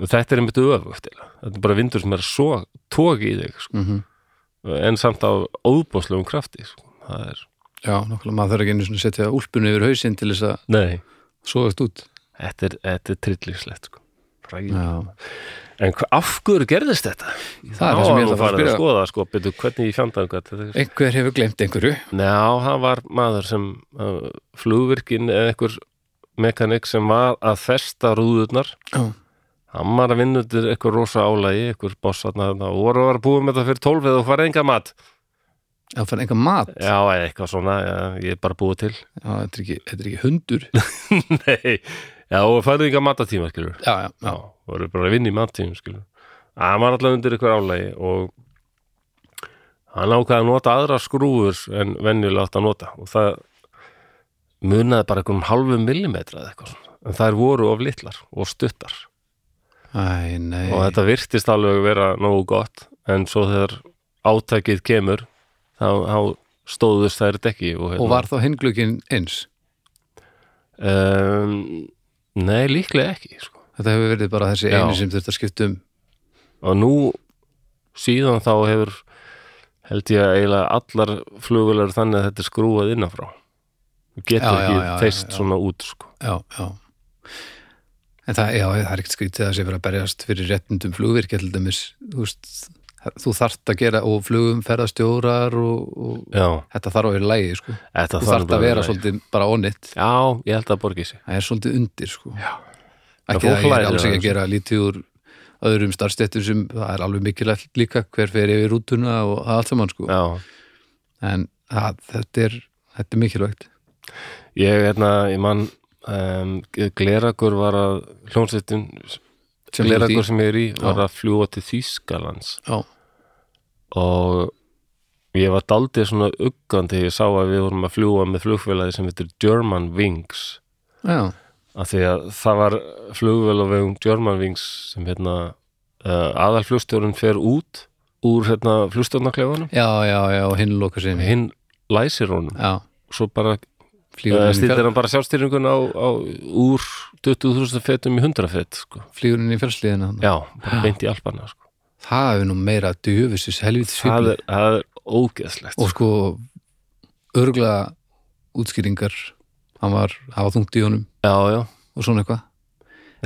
Þetta er einmitt öfugt þetta er bara vindur sem er svo tóki í þig sko. mm en samt á óbóðslegum krafti sko. það er, já, nákvæmlega maður þarf ekki einu svona að setja úlpunni yfir hausinn til þess að nei sóðast út þetta er, þetta er trillingslegt sko. Já, en hva, af hverju gerðist þetta? það er það sem ég ætla að fara að að spyrja skoða sko, byrju, hvernig ég er einhver hefur glemt einhverju. Já, það var maður sem uh, flugvirkin eða einhver mekanik sem var að festa rúðurnar. Já, hann var að vinna undir eitthvað rosa álægi eitthvað bossarna þarna og voru að vera búið með þetta fyrir tólfið og fara enga mat. Það fann einhver mat? Já, eða eitthvað svona, já, ég er bara búið til. Já, þetta er ekki, þetta er ekki hundur. Nei, já, og færði enga matatíma skilur já, já, Já, voru bara að vinna í mattíma skilur Hann var alltaf undir eitthvað álægi og hann ákvaði að nota aðra skrúfur en venjulega átt að nota og það munaði bara einhverjum halvum millimetra eða eitthvað svona. En þær voru of litlar og stuttar. Æ, nei. Og þetta virtist alveg vera nógu gott en svo þegar átækið kemur þá, þá stóðust þær dekki og, hérna, og var þá hinglugin eins? Um, Nei, líklega ekki sko. þetta hefur verið bara þessi Já. einu sem þurft að skipta um og nú síðan þá hefur held ég að eiginlega allar flugulegur þannig að þetta er skrúað innanfrá þú getur Já, já, ekki já, já, teist svona út sko. já, já en það, það er ekkert skrítið að sé fyrir að berjast fyrir réttundum flugvirkja til dæmis þú veist, þú þarft að gera og flugum ferðastjórar og, og þetta þarf að vera lægi sko. þú bara að vera svolítið bara onnit já, ég held að borgi sig. Það er svolítið undir sko. Ekki Það það ég er alls ekki að gera lítið úr öðrum starfstéttum sem það er alveg mikilvægt líka hver fer yfir rútuna og allt saman sko. en það, þetta, er, þetta er mikilvægt. Ég, hérna, ég man um, Gleragur var að hljónsveitin Í. sem ég er í var að fljúa til Þýskalands. Já, og ég var daldið svona uggandi þegar ég sá að við vorum að fljúa með flugfélagi sem heitir German Wings. Já, af því að það var flugvél á vegum German Wings sem hérna uh, aðal flugstjórun fer út úr hérna flugstjórnaklefanum já, já, já og hinn loka sinni hinn læsir honum. Já, svo bara fjall- hann bara sjálfstýringun á, á úr 20.000 fetum í 100 fet sko. flýgur inn í fjallsliðina þarna. já, bara beint í alpana sko. það er nú meira djöfusis helviti það, það er ógeðslegt og sko. örgulega útskýringar hann var, hafa þungt í honum. Já, já, og svona eitthvað.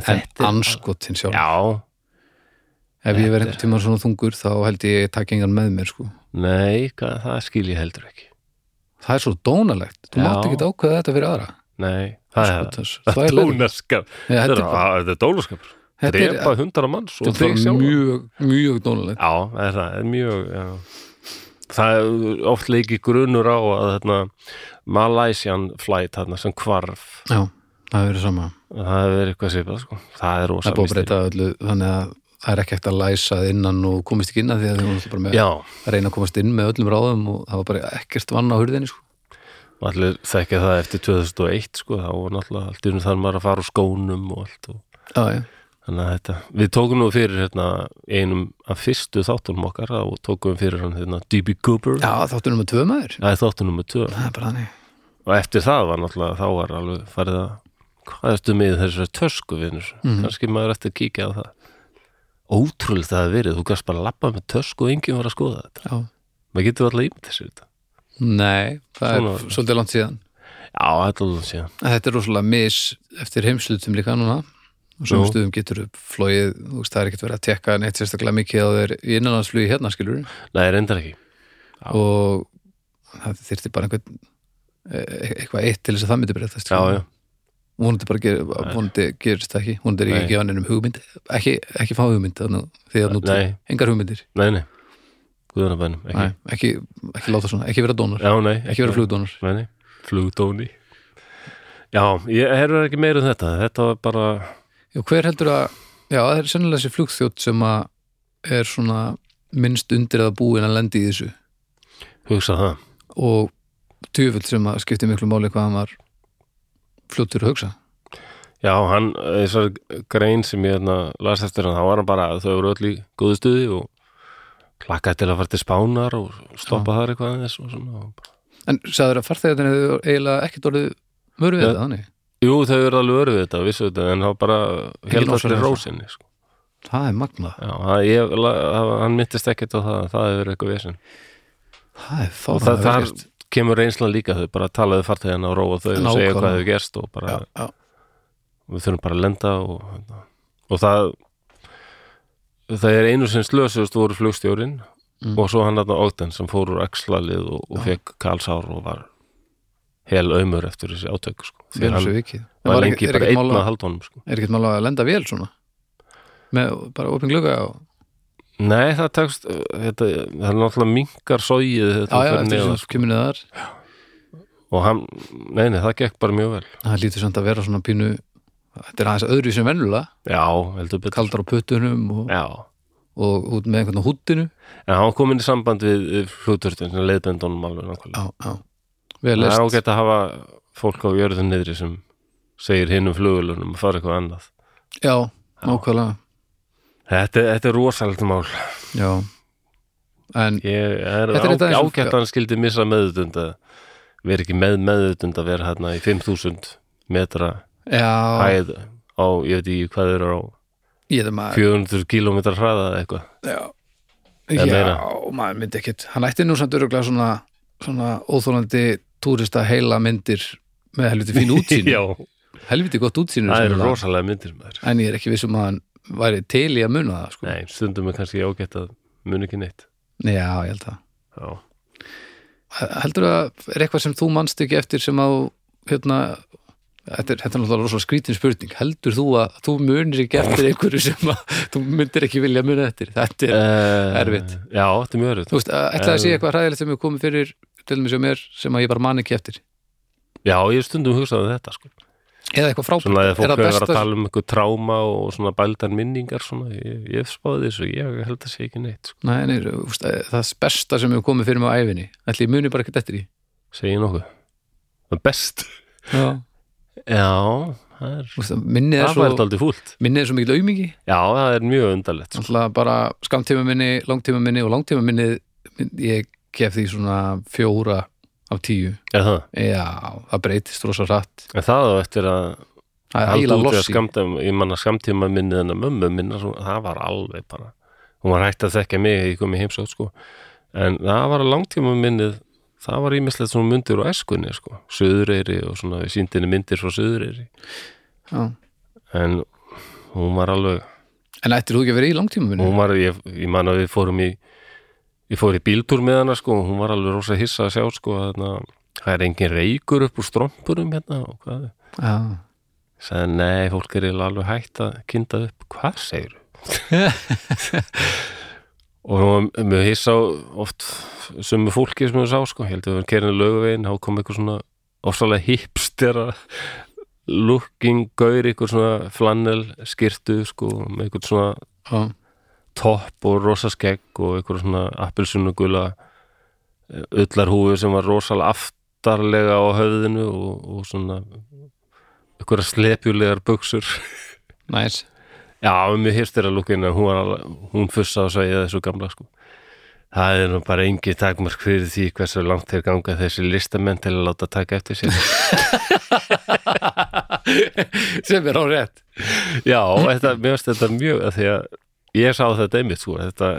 En anskotin sjálf. Já, ef ég einhvern tíma svona þungur þá held ég takk engan með mér sko. Nei, hvað, það skil ég heldur ekki það er svo dónalegt, þú mátt ekki ákveða þetta fyrir aðra. Nei, það er Skotas, það. það. Dónaskap. Þetta er er, Drepa hundara manns og þetta er mjög, mjög dónalegt. Já, það er það, það mjög. Það er oft leiki grunur á að þarna, Malaysian flight þarna, sem hvarf. Já, það hefur verið sama. Það hefur verið eitthvað svipað sko. það er það rosa er búið að misteri. breyta öllu þannig að það er ekki hægt að læsa innan og komist ekki inn að því að þau voru bara með Já, að reyna að komast inn með öllum ráðum og það var bara ekkert vann á hurðinni sko. og allir þekkja það eftir 2001 sko, þá var náttúrulega allt einu þar maður að fara úr skónum og allt og já, já, Þannig að þetta, við tókum nú fyrir hérna, einum af fyrstu þáttunum okkar og tókum við fyrir hann hérna, D.B. Cooper. Já þáttunum með tvö maður. Er þáttunum með tvö. Það er bara þannig. Og eftir það var náttúrulega þá var alveg farið að hvað ertu með þessari tösku vinnur Mhm. kannski maður eftir að kíkja á það ótrúlega það hefði verið. Þú gæst bara að lappa með tösku og enginn var að skoða þetta. Já. maður getur alltaf ímynd þessu nei, það Svona- er svolítið langt síðan. Já, þetta er alveg síðan. En Þetta er rosalega mis eftir heimslutum líka núna. Og svo stuðum getur upp flóið, þú veist, það er ekkert verið að tekka neitt sérstaklega mikið á þeir í innanlandsflugi hérna skilur nei, reyndar ekki. Já. og það þyrfti bara einhvern e- eitthvað eitt til þess að það myndi breytast já, já, vonandi bara ger, vonandi gerist það ekki vonandi er Nei. ekki gefa neinum hugmynd ekki, ekki fá hugmynd þannig, því að nú engar hugmyndir. Nei, nei. Guðanabænum, ekki. Nei, ekki, ekki láta svona, ekki vera dónar. Já, nei, ekki vera flugdónar. Flugdóni. Já, ég herur ekki meira um þetta. Þetta var bara, Já, hver heldur að, já, það er sennilega þessi flugþjótt sem að er svona minnst undir að búin að lendi í þessu. Hugsa það. Og tjöfull sem að skipti miklu máli hvað hann var fljóttur að hugsa. Já, hann, þessar grein sem ég hérna las eftir hann, þá var hann bara þau eru öll í góðu stuði og klakkaði til að fara til spánar og stoppa þar eitthvað aðeins En sagður að farþegarnir hefur eiginlega ekkert orðið mörg við þetta, þannig? Jú, þau eru alveg öru við þetta, vissu þetta en þá bara held allir rósinni sko. Það er magnað, Já, það, ég, la- hann myndist ekkert á það það hefur eitthvað vesinn það er það, fáðan það kemur reynslan líka þau bara talaðu farþegina og róa þau og segja hvað hefur gerst og bara já, já, við þurfum bara að lenda og, og það það er einu sem slösust voru flugstjórin Mm. og svo hann þarna Ogden sem fór úr axlalið og, og fekk kalsár og var hel aumur eftir þessi átök sko. því hann var lengi bara einn að halda honum sko. Er ekkert mál að lenda vel svona með bara opin glugga og Nei, það tekst þetta, það er náttúrulega minkar sóið þetta já, já, fyrir sem sko. neðar. Og hann, nei, nei, það gekk bara mjög vel. Það lítur samt að vera svona pínu þetta er aðeins öðru sem vennulega Já, heldur betur. Kaldar á puttunum og, Já, og út með einhvern húttinu en hann kom inn í samband við flugturtin sem leiðbendunum alveg nákvæmlega. Já, já, Það er ágætt að hafa fólk á jörðun niðri sem segir hinn um flugulunum að fara eitthvað annað. já, nákvæmlega Þetta, þetta er rosalegt mál. já, en Ég er ágætt að hann skildi missa meðutund að vera ekki með meðutund að vera hérna í 5000 metra já, hæð á, ég veit ekki hvað eru á maður 400 kilometra hraða eða eitthvað. já, já maður myndi ekkit hann ætti nú samt öruglega svona svona óþólandi túrista heila myndir með helviti fín útsýn Já, helviti gott útsýn það eru rosalega myndir maður. en ég er ekki vissum að hann væri til í að muna það sko. Nei, stundum er kannski ágætt að mun ekki neitt. já, ég held að Já. heldur að er eitthvað sem þú manst ekki eftir sem á hérna Þetta er, náttúrulega rosalega skrítin spurning heldur þú að þú munir ekki eftir einhverju sem að þú myndir ekki vilja muna eftir þetta er, Uh, erfitt. Já, þetta er mjög erfitt. þú veist, ætlaði að sé Um, eitthvað hræðilegt sem er komið fyrir til mér sem er, sem að ég bara man ekki eftir Já, ég stundum hugsaði þetta sko. Eða eitthvað frábært, Svona er fólk það hefur verið að tala um eitthvað tráma og svona bældan minningar svona, ég, ég spáði þessu, ég held að sé ekki neitt sko. Nei, nei, þú veist, það besta sem hefur komið fyrir mig á æfinni ætli ég muni bara ekkert eftir því segi nokkuð Það er best Já. Já, það er Þú veist, minnið er Það svo minnið er svo mikil aumingi Já, það er mjög undarlegt sko. Bara skamtíma minni, langtíma minni og langtíma minni ég gef því svona fjóra af tíu Er það? Já, það breytist rosa rætt En það á eftir að halda út í skamta ég manna skamtíma minni en að mömmu minna það var alveg bara hún var hægt að þekka mig, ég kom í heimsótt sko. en það var langtíma minnið það var ímislegt svona myndir og eskunni sko. Suðureyri og svona við síndinni myndir frá Suðureyri Já, en hún var alveg En ættir þú ekki að vera í langtímafinu? hún var, ég, ég man að við fórum í ég fór í bíltúr með hana sko og hún var alveg rosa hissa að sjá sko að það er engin reykur upp úr strompurum hérna og hvað. Já, sagði nei, fólk er alveg hægt að kynda upp, hvað segir og hún var mjög hissa oft sömu fólki sem hún sá sko, ég held að það var kerinu löguvegin, þá kom eitthvað svona ofsalega hipstera looking gaur, eitthvað svona flannel skirtu sko, með eitthvað svona já, topp og rosa skegg og eitthvað svona appelsunugula ullarhúfu sem var rosalega aftarlega á höfðinu og, og svona eitthvað slepjulegar buksur næs Já, hirst þér að lúkin en hún, alveg, hún fussa á sveiða þessu gamla sko. Það er nú bara engi takmark fyrir því hversu langt þeir ganga þessi listamenn til að láta taka eftir sér. Sem er á rétt Já, þetta, mér finnst þetta mjög að því að ég sá þetta einmitt sko, þetta,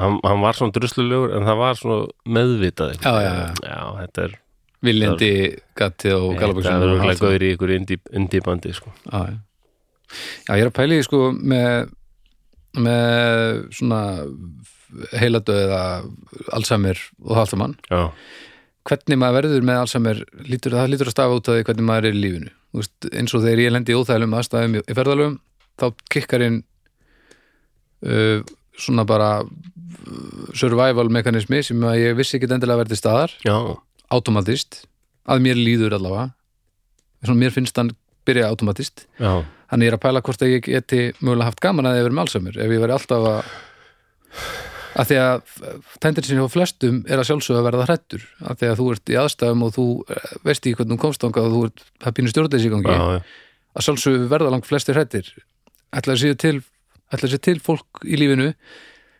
hann, hann var svona druslulegur en það var svona meðvitað Já, já, já. já þetta er Viljandi gatti og galaböksum er örgulega gaur í ykkur indíbandi sko. Já, já. já, ég er að pæla í sko með, með svona heiladöð eða Alzheimer og það Já, hvernig maður verður með Alzheimer lítur, það lítur að stafa út af því hvernig maður er í lífinu veist, eins og þegar ég lendi í óþælum aðstæðum í ferðalögum þá kikkar inn uh, svona bara uh, survival mekanismi sem að ég vissi ekki endilega verði staðar. Já, automatist, að mér líður allavega. Svona mér finnst hann byrja automatist. Já, ég er að pæla hvort að ég geti mögulega haft gaman að ég verið með Alzheimer ef ég veri alltaf að að því að tendensin hjá flestum er að sjálfsögða að verða hrættur að því að þú ert í aðstæðum og þú eh, veist í hvernig þú komst þangað og þú ert gangi. Já, já. að sjálfsögðu verða langt flestir hrættir ætlaði sér til, ætlaði sér til fólk í lífinu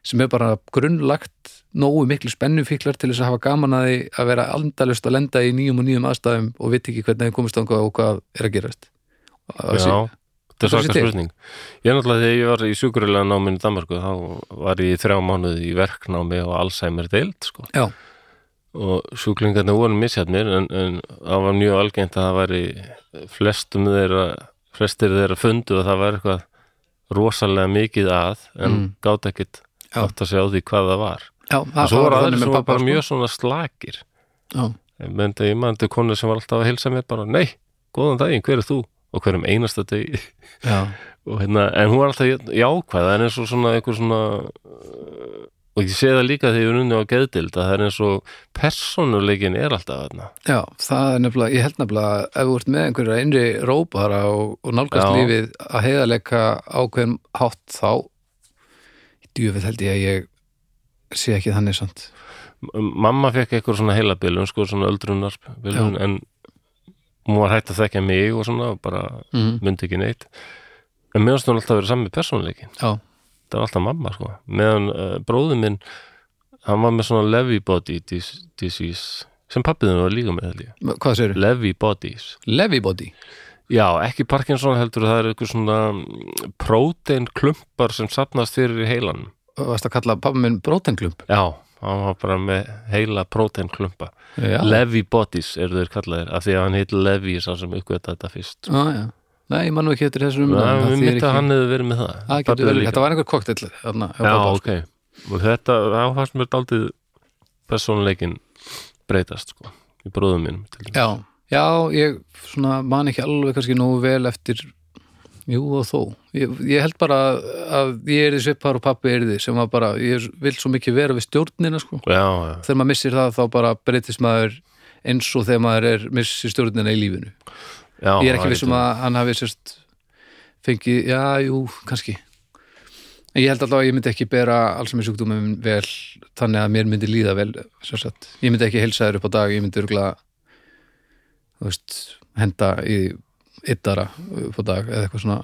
sem er bara grunnlagt nógu miklu spennufíklar til þess að hafa gaman að því að vera aldalust að lenda í nýjum og nýjum aðstæðum og veit ekki hvernig þeim komist þangað og hvað er að gerast. Og Já, þetta er það svaka spurning. Ég er náttúrulega þegar ég var í sjúkurilega náminu í Danmarku þá var ég þrjá mánuði í verknámi og Alzheimer deild sko. Já, og sjúklingarnir voru misjafnir en, en það var mjög algengt að það væri flestum þeirra flestir þeirra fundu að það var eitthvað rosalega mikið að en Mm. gátt ekkit átt að segja á því hvað það var já en svo var aðeins sem var bara sko. mjög svona slakir Já, ég ég myndi konu sem var alltaf að hilsa mér bara, nei, góðan daginn, hver er þú? og hverjum einasta og hérna, en hún var alltaf jákvæð það er eins og svona einhver svona og ég sé það líka þegar ég er unni á geðdild að það er eins og persónuleikin er alltaf þarna. Já, það er nefnilega, ég held nefnilega ef þú ert með einhverja innri rópara og, og nálgast Já. lífið að heiðarleika ákveðum hátt þá djúfið held ég að ég sé ekki þannig M- mamma fekk eitthvað svona heilabilun sko svona öldrunarbilun en hún var hægt að þekka mig og svona og bara mm. myndi ekki neitt. En hún alltaf vera sami persónuleikin Já, það var alltaf mamma sko. Meðan uh, bróðum minn hann var með svona levy body dis disease sem pappiðin var líka með hvað segirðu? levy bodies Levy body? Já, ekki Parkinson heldur það er eitthvað svona prótein klumpar sem sapnast fyrir í heilan Varst að kalla pappa minn brótenglump Já, hann var bara með heila prótein klumpa Já, Levy bodies eru þeir kallaðir af því að hann heit Levy sá sem uppgöta þetta fyrst já, já Nei, ég man nú ekki eftir þessum Já, umræðum, það við þýðir myndi að hann hefði verið með það. Pabbi getur vel, þetta var einhver koktel þarna, hjá Já, ok. Og þetta, þá fannst mér daldið persónuleikin breytast sko, í bróðum dæmis. Já, já, ég svona man ekki alveg kannski nógu vel eftir Jú og þó. Ég, ég held bara að ég er því svipar og pappi er því sem var bara, ég vil svo mikið vera við stjórnina sko. Já, já, þegar maður missir það þá bara breytist maður eins og þegar maður er missir stjórnina í lífinu já ég er ekki vissum að hann hafi sérst fengið, já, jú, kannski. En ég held alltaf að ég myndi ekki bera alls með sjúkdómum vel þannig að mér myndi líða vel sagt. ég myndi ekki heilsa þér upp á dag ég myndi örgulega þú veist, henda í yttara upp á dag eða eitthvað svona,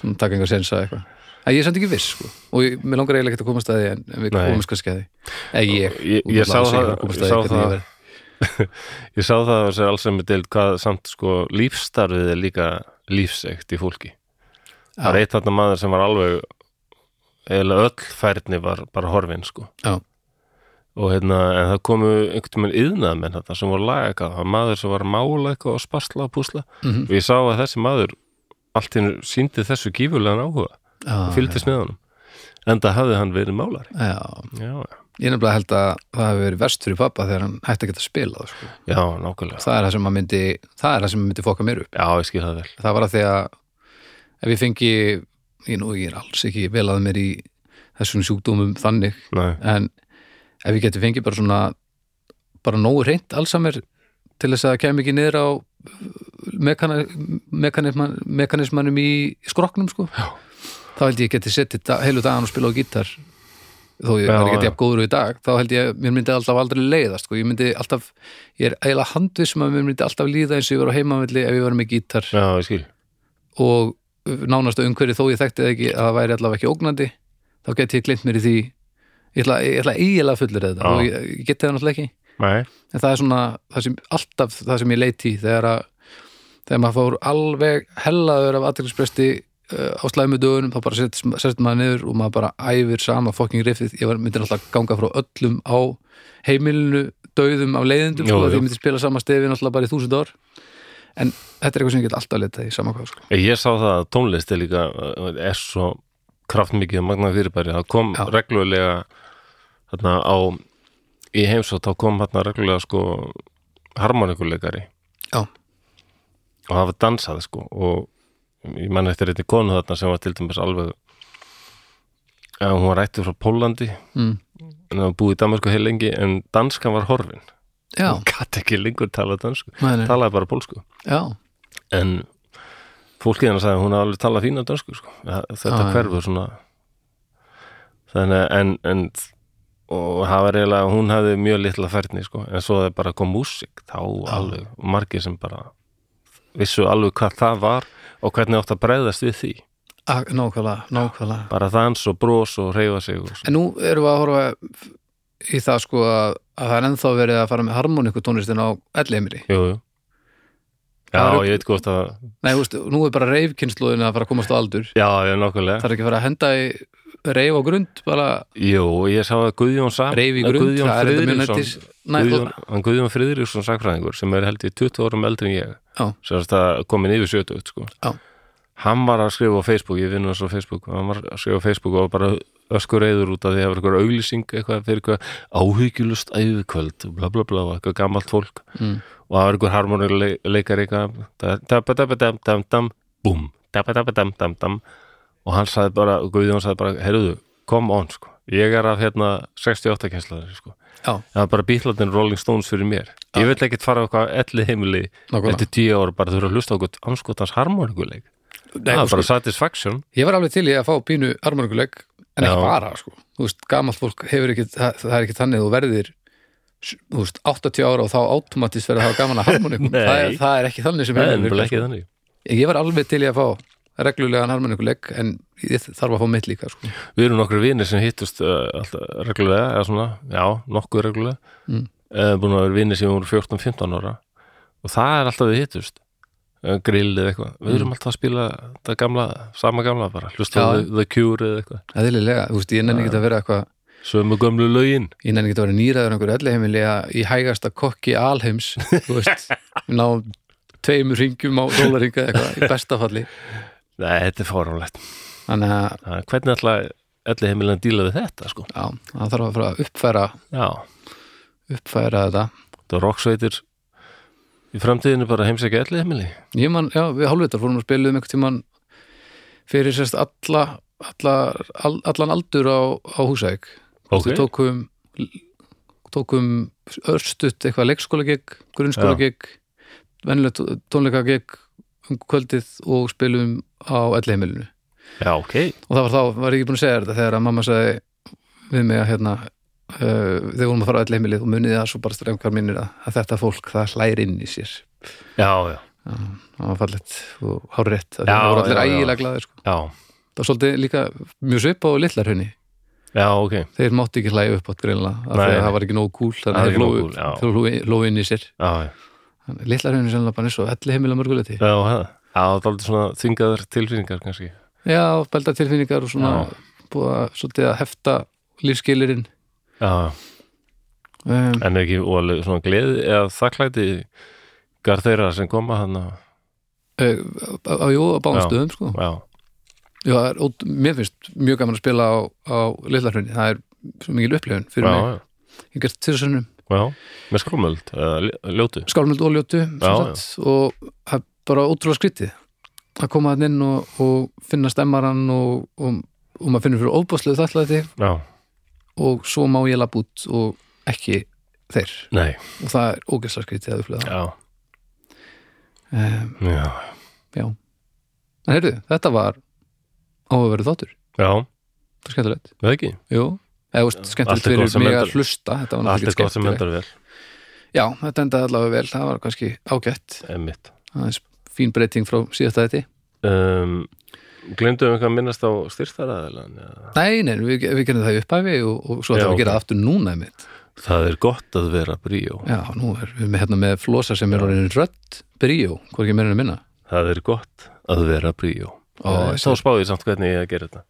svona taka einhver sensa eitthvað. Að ég er samt ekki viss sko. Og ég, mér langar eiginlega ekki að komast að því en, við því. Eða ég, sá það- ég að sá það- sá það að þessi alls sem er deild hvað samt sko lífstarfið er líka lífsegt í fólki. Það er Já. eitt þarna maður sem var alveg eða öll færni var bara horfin sko. Já. Og hérna, en það komu einhvern veginn yðnað menn þetta sem voru laga eitthvað. Það var maður sem var að mála eitthvað og spasla og púsla. Mhm. Og ég sá að þessi maður allt hennu síndi þessu gífurlegan áhuga já, og fylgdist með honum enda hafði hann verið málari já, já, já, ég nefnilega held að það hefur verið verst fyrir pappa þegar hann hætti að geta spilað sko. já nákvæmlega það er það sem að myndi það er það sem myndi fóka mér upp já, ég skil það vel það var að því að ef ég fengi ég, nú, ég er alls ekki vel að mér í þessum sjúkdómum þannig Nei, en ef ég geti fengið bara svona bara nógu reynt allsamir til þess að kem ekki niður á mekana, mekanisman, mekanismanum í skroknum sko Já. þá held ég geti settið heilu dagan og spila á gítar þó ég Já, var ekki jafn góður í dag þá held ég, mér myndi alltaf aldrei leiðast sko. ég myndi alltaf, ég er eiginlega handvissum að mér myndi alltaf líða eins og ég var á heimavilli ef ég var með gítar. Já, og nánast umhverju þó ég þekkti það ekki að það væri allavega ekki ógnandi þá geti ég gleymt mér í því. Ég ætla, eiginlega fullir þetta og ég, ég geti það náttúrulega ekki. Nei, en það er svona það sem, alltaf það sem ég leiti þegar að þegar maður fór alveg hellaður af aðtækkspresti uh, á slæmu dögunum þá bara sett maður niður og maður bara æfir sama fokking riffið, ég myndi alltaf ganga frá öllum á heimilinu döðum af leiðindum, Jú, sko, því ég myndi spila sama stefin alltaf bara í þúsund ár en þetta er eitthvað sem ég get alltaf leitað í sama hvað sko. ég sá það að tónlist er líka uh, er svo kraftmikið og magnað fyrirbæri það kom Já. reglulega þarna á í heimsótt þá kom þarna reglulega sko harmonikuleikari Já. og það var dansað sko og ég man eftir einnig konu þarna sem var til dæmis alveg að hún var rættið frá Pólandi mm. en það var búið í Danmarku heil lengi en danskan var horfin Já, hún gæti ekki lengur tala dansku nei. talaði bara pólsku já, en fólkið hennar sagði að hún alveg talað fína dönsku sko. Þetta já. hverfur svona þannig en, en og það var eiginlega, hún hafði mjög litla færni sko, en svo það bara kom músík þá alveg, margir sem bara vissu alveg hvað það var og hvernig átt að breyðast við því A, nákvæmlega, nákvæmlega bara dans og bros og reyfa sig og. En nú erum við að horfa í það sko að, að það er ennþá verið að fara með harmoniku tónlistin á elleimri. jú, jú. Já, Það er- ég veit hvort að Nei, þú veist, nú er bara reifkynnslóðin að fara að komast á aldur. já, já, nokkulega Það er ekki að fara að henda í reif á grund, bara jú, ég sá að Guðjón Sam reif í grund, Guðjón það er þetta mjög nættis. Næ, Guðjón, hann Guðjón Friðriksson sakfræðingur sem er held í 20 árum eldri en ég Já. sem er þetta komin yfir 70 sko. Já. hann var að skrifa á Facebook ég vinn hans á Facebook hann var að skrifa á Facebook og bara öskur reyður út af því að það var eitthvað auglýsing eitthvað fyrir eitthvað áhyggjulust æfikvöld bla bla bla, eitthvað gammalt fólk Mm. Og það var eitthvað harmonileikar eitthvað dabba-dabba-dam-dam-dam og hann sagði bara, Guðjón sagði bara heyrðu, come on sko. Ég er af hérna 68 kænslaður sko. Já, það var bara bílatin Rolling Stones fyrir mér. Ég vil ekkert fara á eitthvað elli heimili eftir tíu ára bara þurfa að hlusta eitthvað anskotans harmonikuleik Nei, það þú er bara sko, satisfaction. Ég var alveg til í að fá pínu harmonikuleik, en ekki Já. bara, sko. Þú veist, gamalt fólk hefur ekki, það, það er ekki þannig að þú verðir veist, 80 ára og þá automatist verður að hafa gaman að harmonikum. Nei. það, er, það er ekki þannig sem það er nefnilega virkar, ekki sko. þannig Ég var alveg til í að fá reglulegan harmonikuleik en ég þarf að fá mitt líka sko. við erum nokkur vinir sem hittust uh, alltaf reglulega, eða svona, já, nokkuð reglulega Mm. uh, búin að vera vinir sem voru 14-15 ára og það er alltaf við hittust uh, grill eða eitthvað, við erum alltaf að spila það gamla, sama gamla bara hlusta á Mm. The, Cure eða eitthvað Eðlilega, þú veist, ég nenni ekki að vera eitthvað sömu gömlu lögin. Ég nenni ekki að vera nýraður einhver elliheimili að í hægasta kokki alheims þú veist, náum tveimur ringjum á dólaringa eitthvað í besta falli. Nei, þetta er fáránlegt. Þannig að er Hvernig ætla elli heimilega að díla við þetta sko? já, það þarf að fara að uppfæra Já, uppfæra þetta. Það er rocksveitir í framtíðinu bara heimsækja elli heimili ég man, já, við hálfvitar fórum að spila um einhvern tíman fyrir sérst alla, alla all, allan aldur á, á húsæk Ok, við tókum tókum örstutt eitthvað leikskóla gig, grunnskóla gig venjulegt tónleika gig um kvöldið og spilum á ellheimilinu já, ok. Og það var þá, var ég ekki búin að segja þetta þegar að mamma sagði við mig að hérna uh, þegar vorum að fara á ellheimilið og muniði það svo bara strengkar minnir að, að þetta fólk það hlæri inn í sér. Já, já, það var fallet og hárétt Já, það voru allir ægilega glaðir sko. það var svolítið líka mjög svipa og litlar henni já, ok þeir mátti ekki hlæja upp átt greinlega að það var ekki nógu Það þannig er að þeir hlóu hlóu inn í sér henni sennilega bara eins og elli heimila mörguleiti já, það er aldrei svona þvingaður tilfinningar kannski já, belda tilfinningar og svona Já. búið að, að hefta lífskilirinn Já, um, en er ekki óalveg svona gleði eða þakklæti gar þeirra sem koma hann að uh, á, jú, Já. stöðum sko. já, Já, er ót, mér finnst mjög gaman að spila á, á Lillarhrunni, það er svo mikil upplifun fyrir já, mig, ég gert til þessum já með eða lj- ljótu. Skálmöld og ljótu Já, sagt, og það er bara ótrúlega skrítið að koma hann inn og, og finna stemmaran og, og, og maður finnur fyrir óbúslega þallæti og svo má ég lapp út og ekki þeir. Nei, og það er ógæslega skrítið að upplifa já, um, já. Já, en heyrðu, þetta var áhugaverið þáttur, já, það er skemmtilegt. Veð ekki? Jú, skemmtilegt er gott fyrir mig að hlusta. Þetta var allt er gott sem skemmtilegt. endar vel. Já, þetta endaði allavega vel, það var kannski ágætt. Emmitt aðeins fín breyting frá síðasta þetta um, glemdum við eitthvað að minnast á styrstaraðilan Nei, nei, við, við gerum það í upphæfi og, og svo ætlum við að gera það aftur núna einmitt. það er gott að vera bríó. Já, nú er við hérna, með flosa sem er orðin rödd bríó, en að minna. Það er gott að vera bríó Ó, Eh, þá spáði ég samt hvernig ég að gera þetta.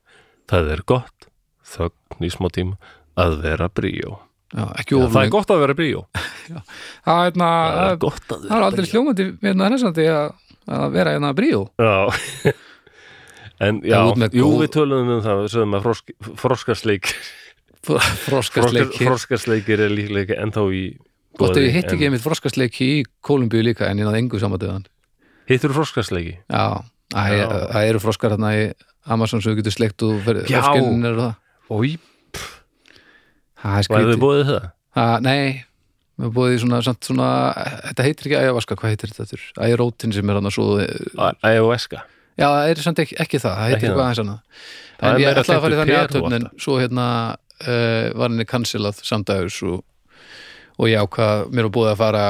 Það er gott þögn í smá tíma að vera bríó. Já, Já, það er gott að vera bríó. Það er hérna, það er gott að það er vera aldrei hljómandi hérna að, vera hérna bríó. En já, jú góð- við töluðum um það við sögum að frosk, froskarsleik Froskasleiki froskarsleikir er líklega ennþá í Gott ef ég hitt ekki einmitt froskasleiki í Kólumbíu líka en ég náði engu samandeðan Hittur froskarsleiki? Já, Æ, Já. Það eru froskar hérna í Amazon sem þú getur sleikt og froskinn er það Ói, hvað hefur skrítið. bóðið það? Ha, Nei, við erum búið svona, samt svona þetta heitir ekki æjavaska, hvað heitir þetta þurr? Æjarótin sem er hann að svo Æjóeska Já, það er samt ekki, ekki það, það heitir eitthvað aðeins annað. En ég ætlaði að fara í þannig við aðtöfn en Perú svo hérna uh, var henni cancelað samdægus og, og já, hvað mér var búið að fara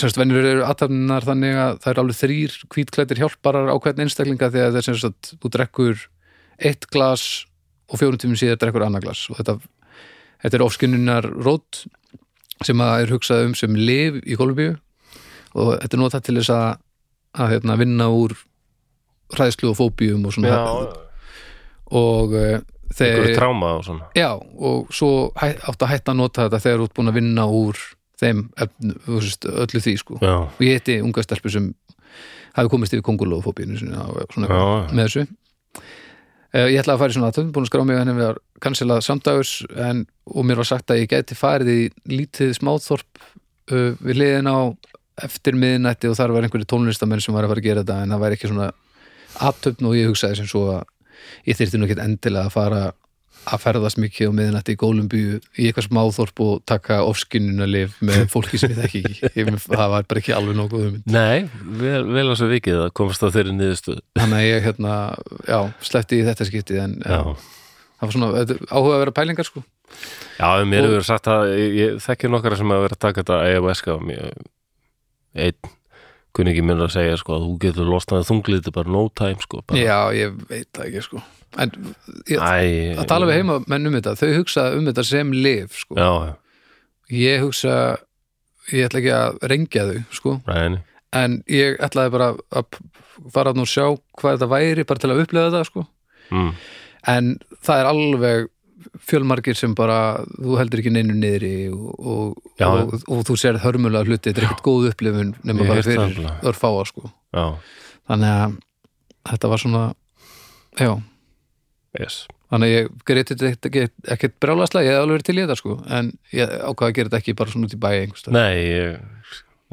semst venjur eru aðtöfnar þannig að það eru alveg þrýr hvítklættir hjálparar á hvern einstaklinga þegar það er semst að þú drekkur eitt glas og fjórum tímum síðar drekkur annað glas. Og þetta, þetta er ofskinnunar rót sem að er hugsað um sem liv í Kolumbíu og þetta er notað til þess að, að hérna, vinna úr hræðslu og fóbíum og svona Já, og uh, einhverju þeir, tráma og svona. Já, og svo hæ, átt að hætta að nota þetta þegar þú ert búin að vinna úr þeim öllu því sko. Já, og ég heiti unga stelpu sem hafi komist yfir kongulófóbíinu með þessu. Uh, ég ætlaði að fara í svona aðtöfn, búin að skrá mig henni við að cancelað samdægus en, og mér var sagt að ég gæti farið í lítið smáþorp uh, við liðin á eftir miðnætti og þar var einhverju tónlistamenn sem var að fara að gera þetta en það væri ekki svona aðtöfn og ég hugsaði sem svo að ég þyrfti nú ekki endilega að fara að ferðast mikið á miðnætti í Kólumbíu í eitthvað smáþorp og taka ofskinnunarlif með fólki sem þekki ekki. Það var bara ekki alveg nokkuð um Nei, vel, vel á svo vikið að komast á þeirri niðurstöð þannig að ég hérna, já, sleppti í þetta skiptið en, en það var svona þetta er áhuga að vera pælingar sko. Já mér Og- hefur sagt að ég, ég þekki nokkara sem að vera að taka þetta ayahuasca og mér einn kunni ekki minn að segja sko að þú getur losnaði þungliti bara no time sko bara, já, ég veit það ekki sko en ég, Æ, að tala við heima menn um þetta, þau hugsa um þetta sem lif sko, Já, ég hugsa ég ætla ekki að rengja þau sko, ræðinni en ég ætlaði bara að fara að nú sjá hvað þetta væri bara til að upplega þetta sko. Mm. en það er alveg fjölmargir sem bara þú heldur ekki neinu niðri og, og, og, og þú sér hörmulega hluti þetta er ekkert góð upplifun nema bara fyrir örfáa sko. Já, þannig að þetta var svona já, yes. Þannig ég greiti þetta ekkert- brjálaslega, ég hef alveg verið til í þetta sko. En ég ákvað að gera þetta ekki bara svona út í bæi Nei, ég,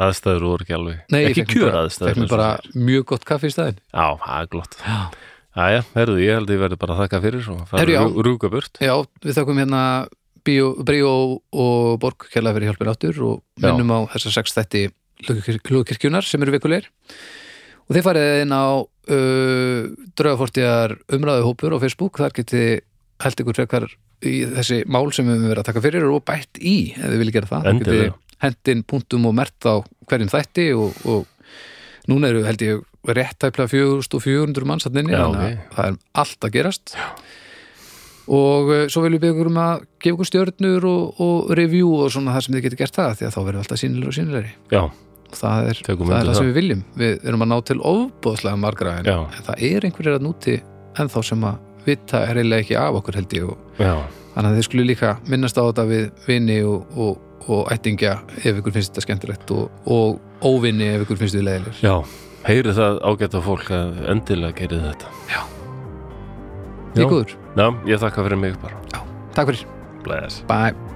aðstæður voru ekki alveg Nei, ég ekki kjör bara- aðstæður fekk mér bara mjög gott kaffi í staðinn. Já, það er glott já. Æja, herðu, ég held að ég verði bara að þakka fyrir og fara já. rúka burt. Já, við þakkum hérna Bríó og Borg kærlega fyrir hjálpir áttur og Já. minnum á þessa sex þætti hlugkirkjunar sem eru vikulegir. Og þið farið inn á uh, draugafortjar umræðu hópur á Facebook, þar geti held ykkur frekar í þessi mál sem við höfum verið að taka fyrir og bætt í ef þið viljið gera það, Þar Endilega. getið hendin punktum og mert á hverjum þætti og, og núna eru held ég rétt tæplega 4400 manns inni, Já, þannig að það er allt að gerast. Og uh, svo viljum við ykkur um að gefa ykkur stjörnur og, og review og svona það sem þið getur gert það því að þá verður alltaf sínilegur og sínilegri Já, það er Tökum það, er það sem við viljum. Við erum að ná til ofbóðslega margra en, Já. en það er einhverjir að núti ennþá sem að vita er eiginlega ekki af okkur held ég og já, þannig að þið skulle líka minnast á þetta við vini og, og, og ættingja ef ykkur finnst þetta skemmtilegt og, og óvinni ef ykkur finnst þetta leiðilegur já. Heyri það ágæta fólk að endilega gerið þetta. Já. Já. Í góður, Já, ég þakka fyrir mig bara. Takk fyrir. Bless. Bye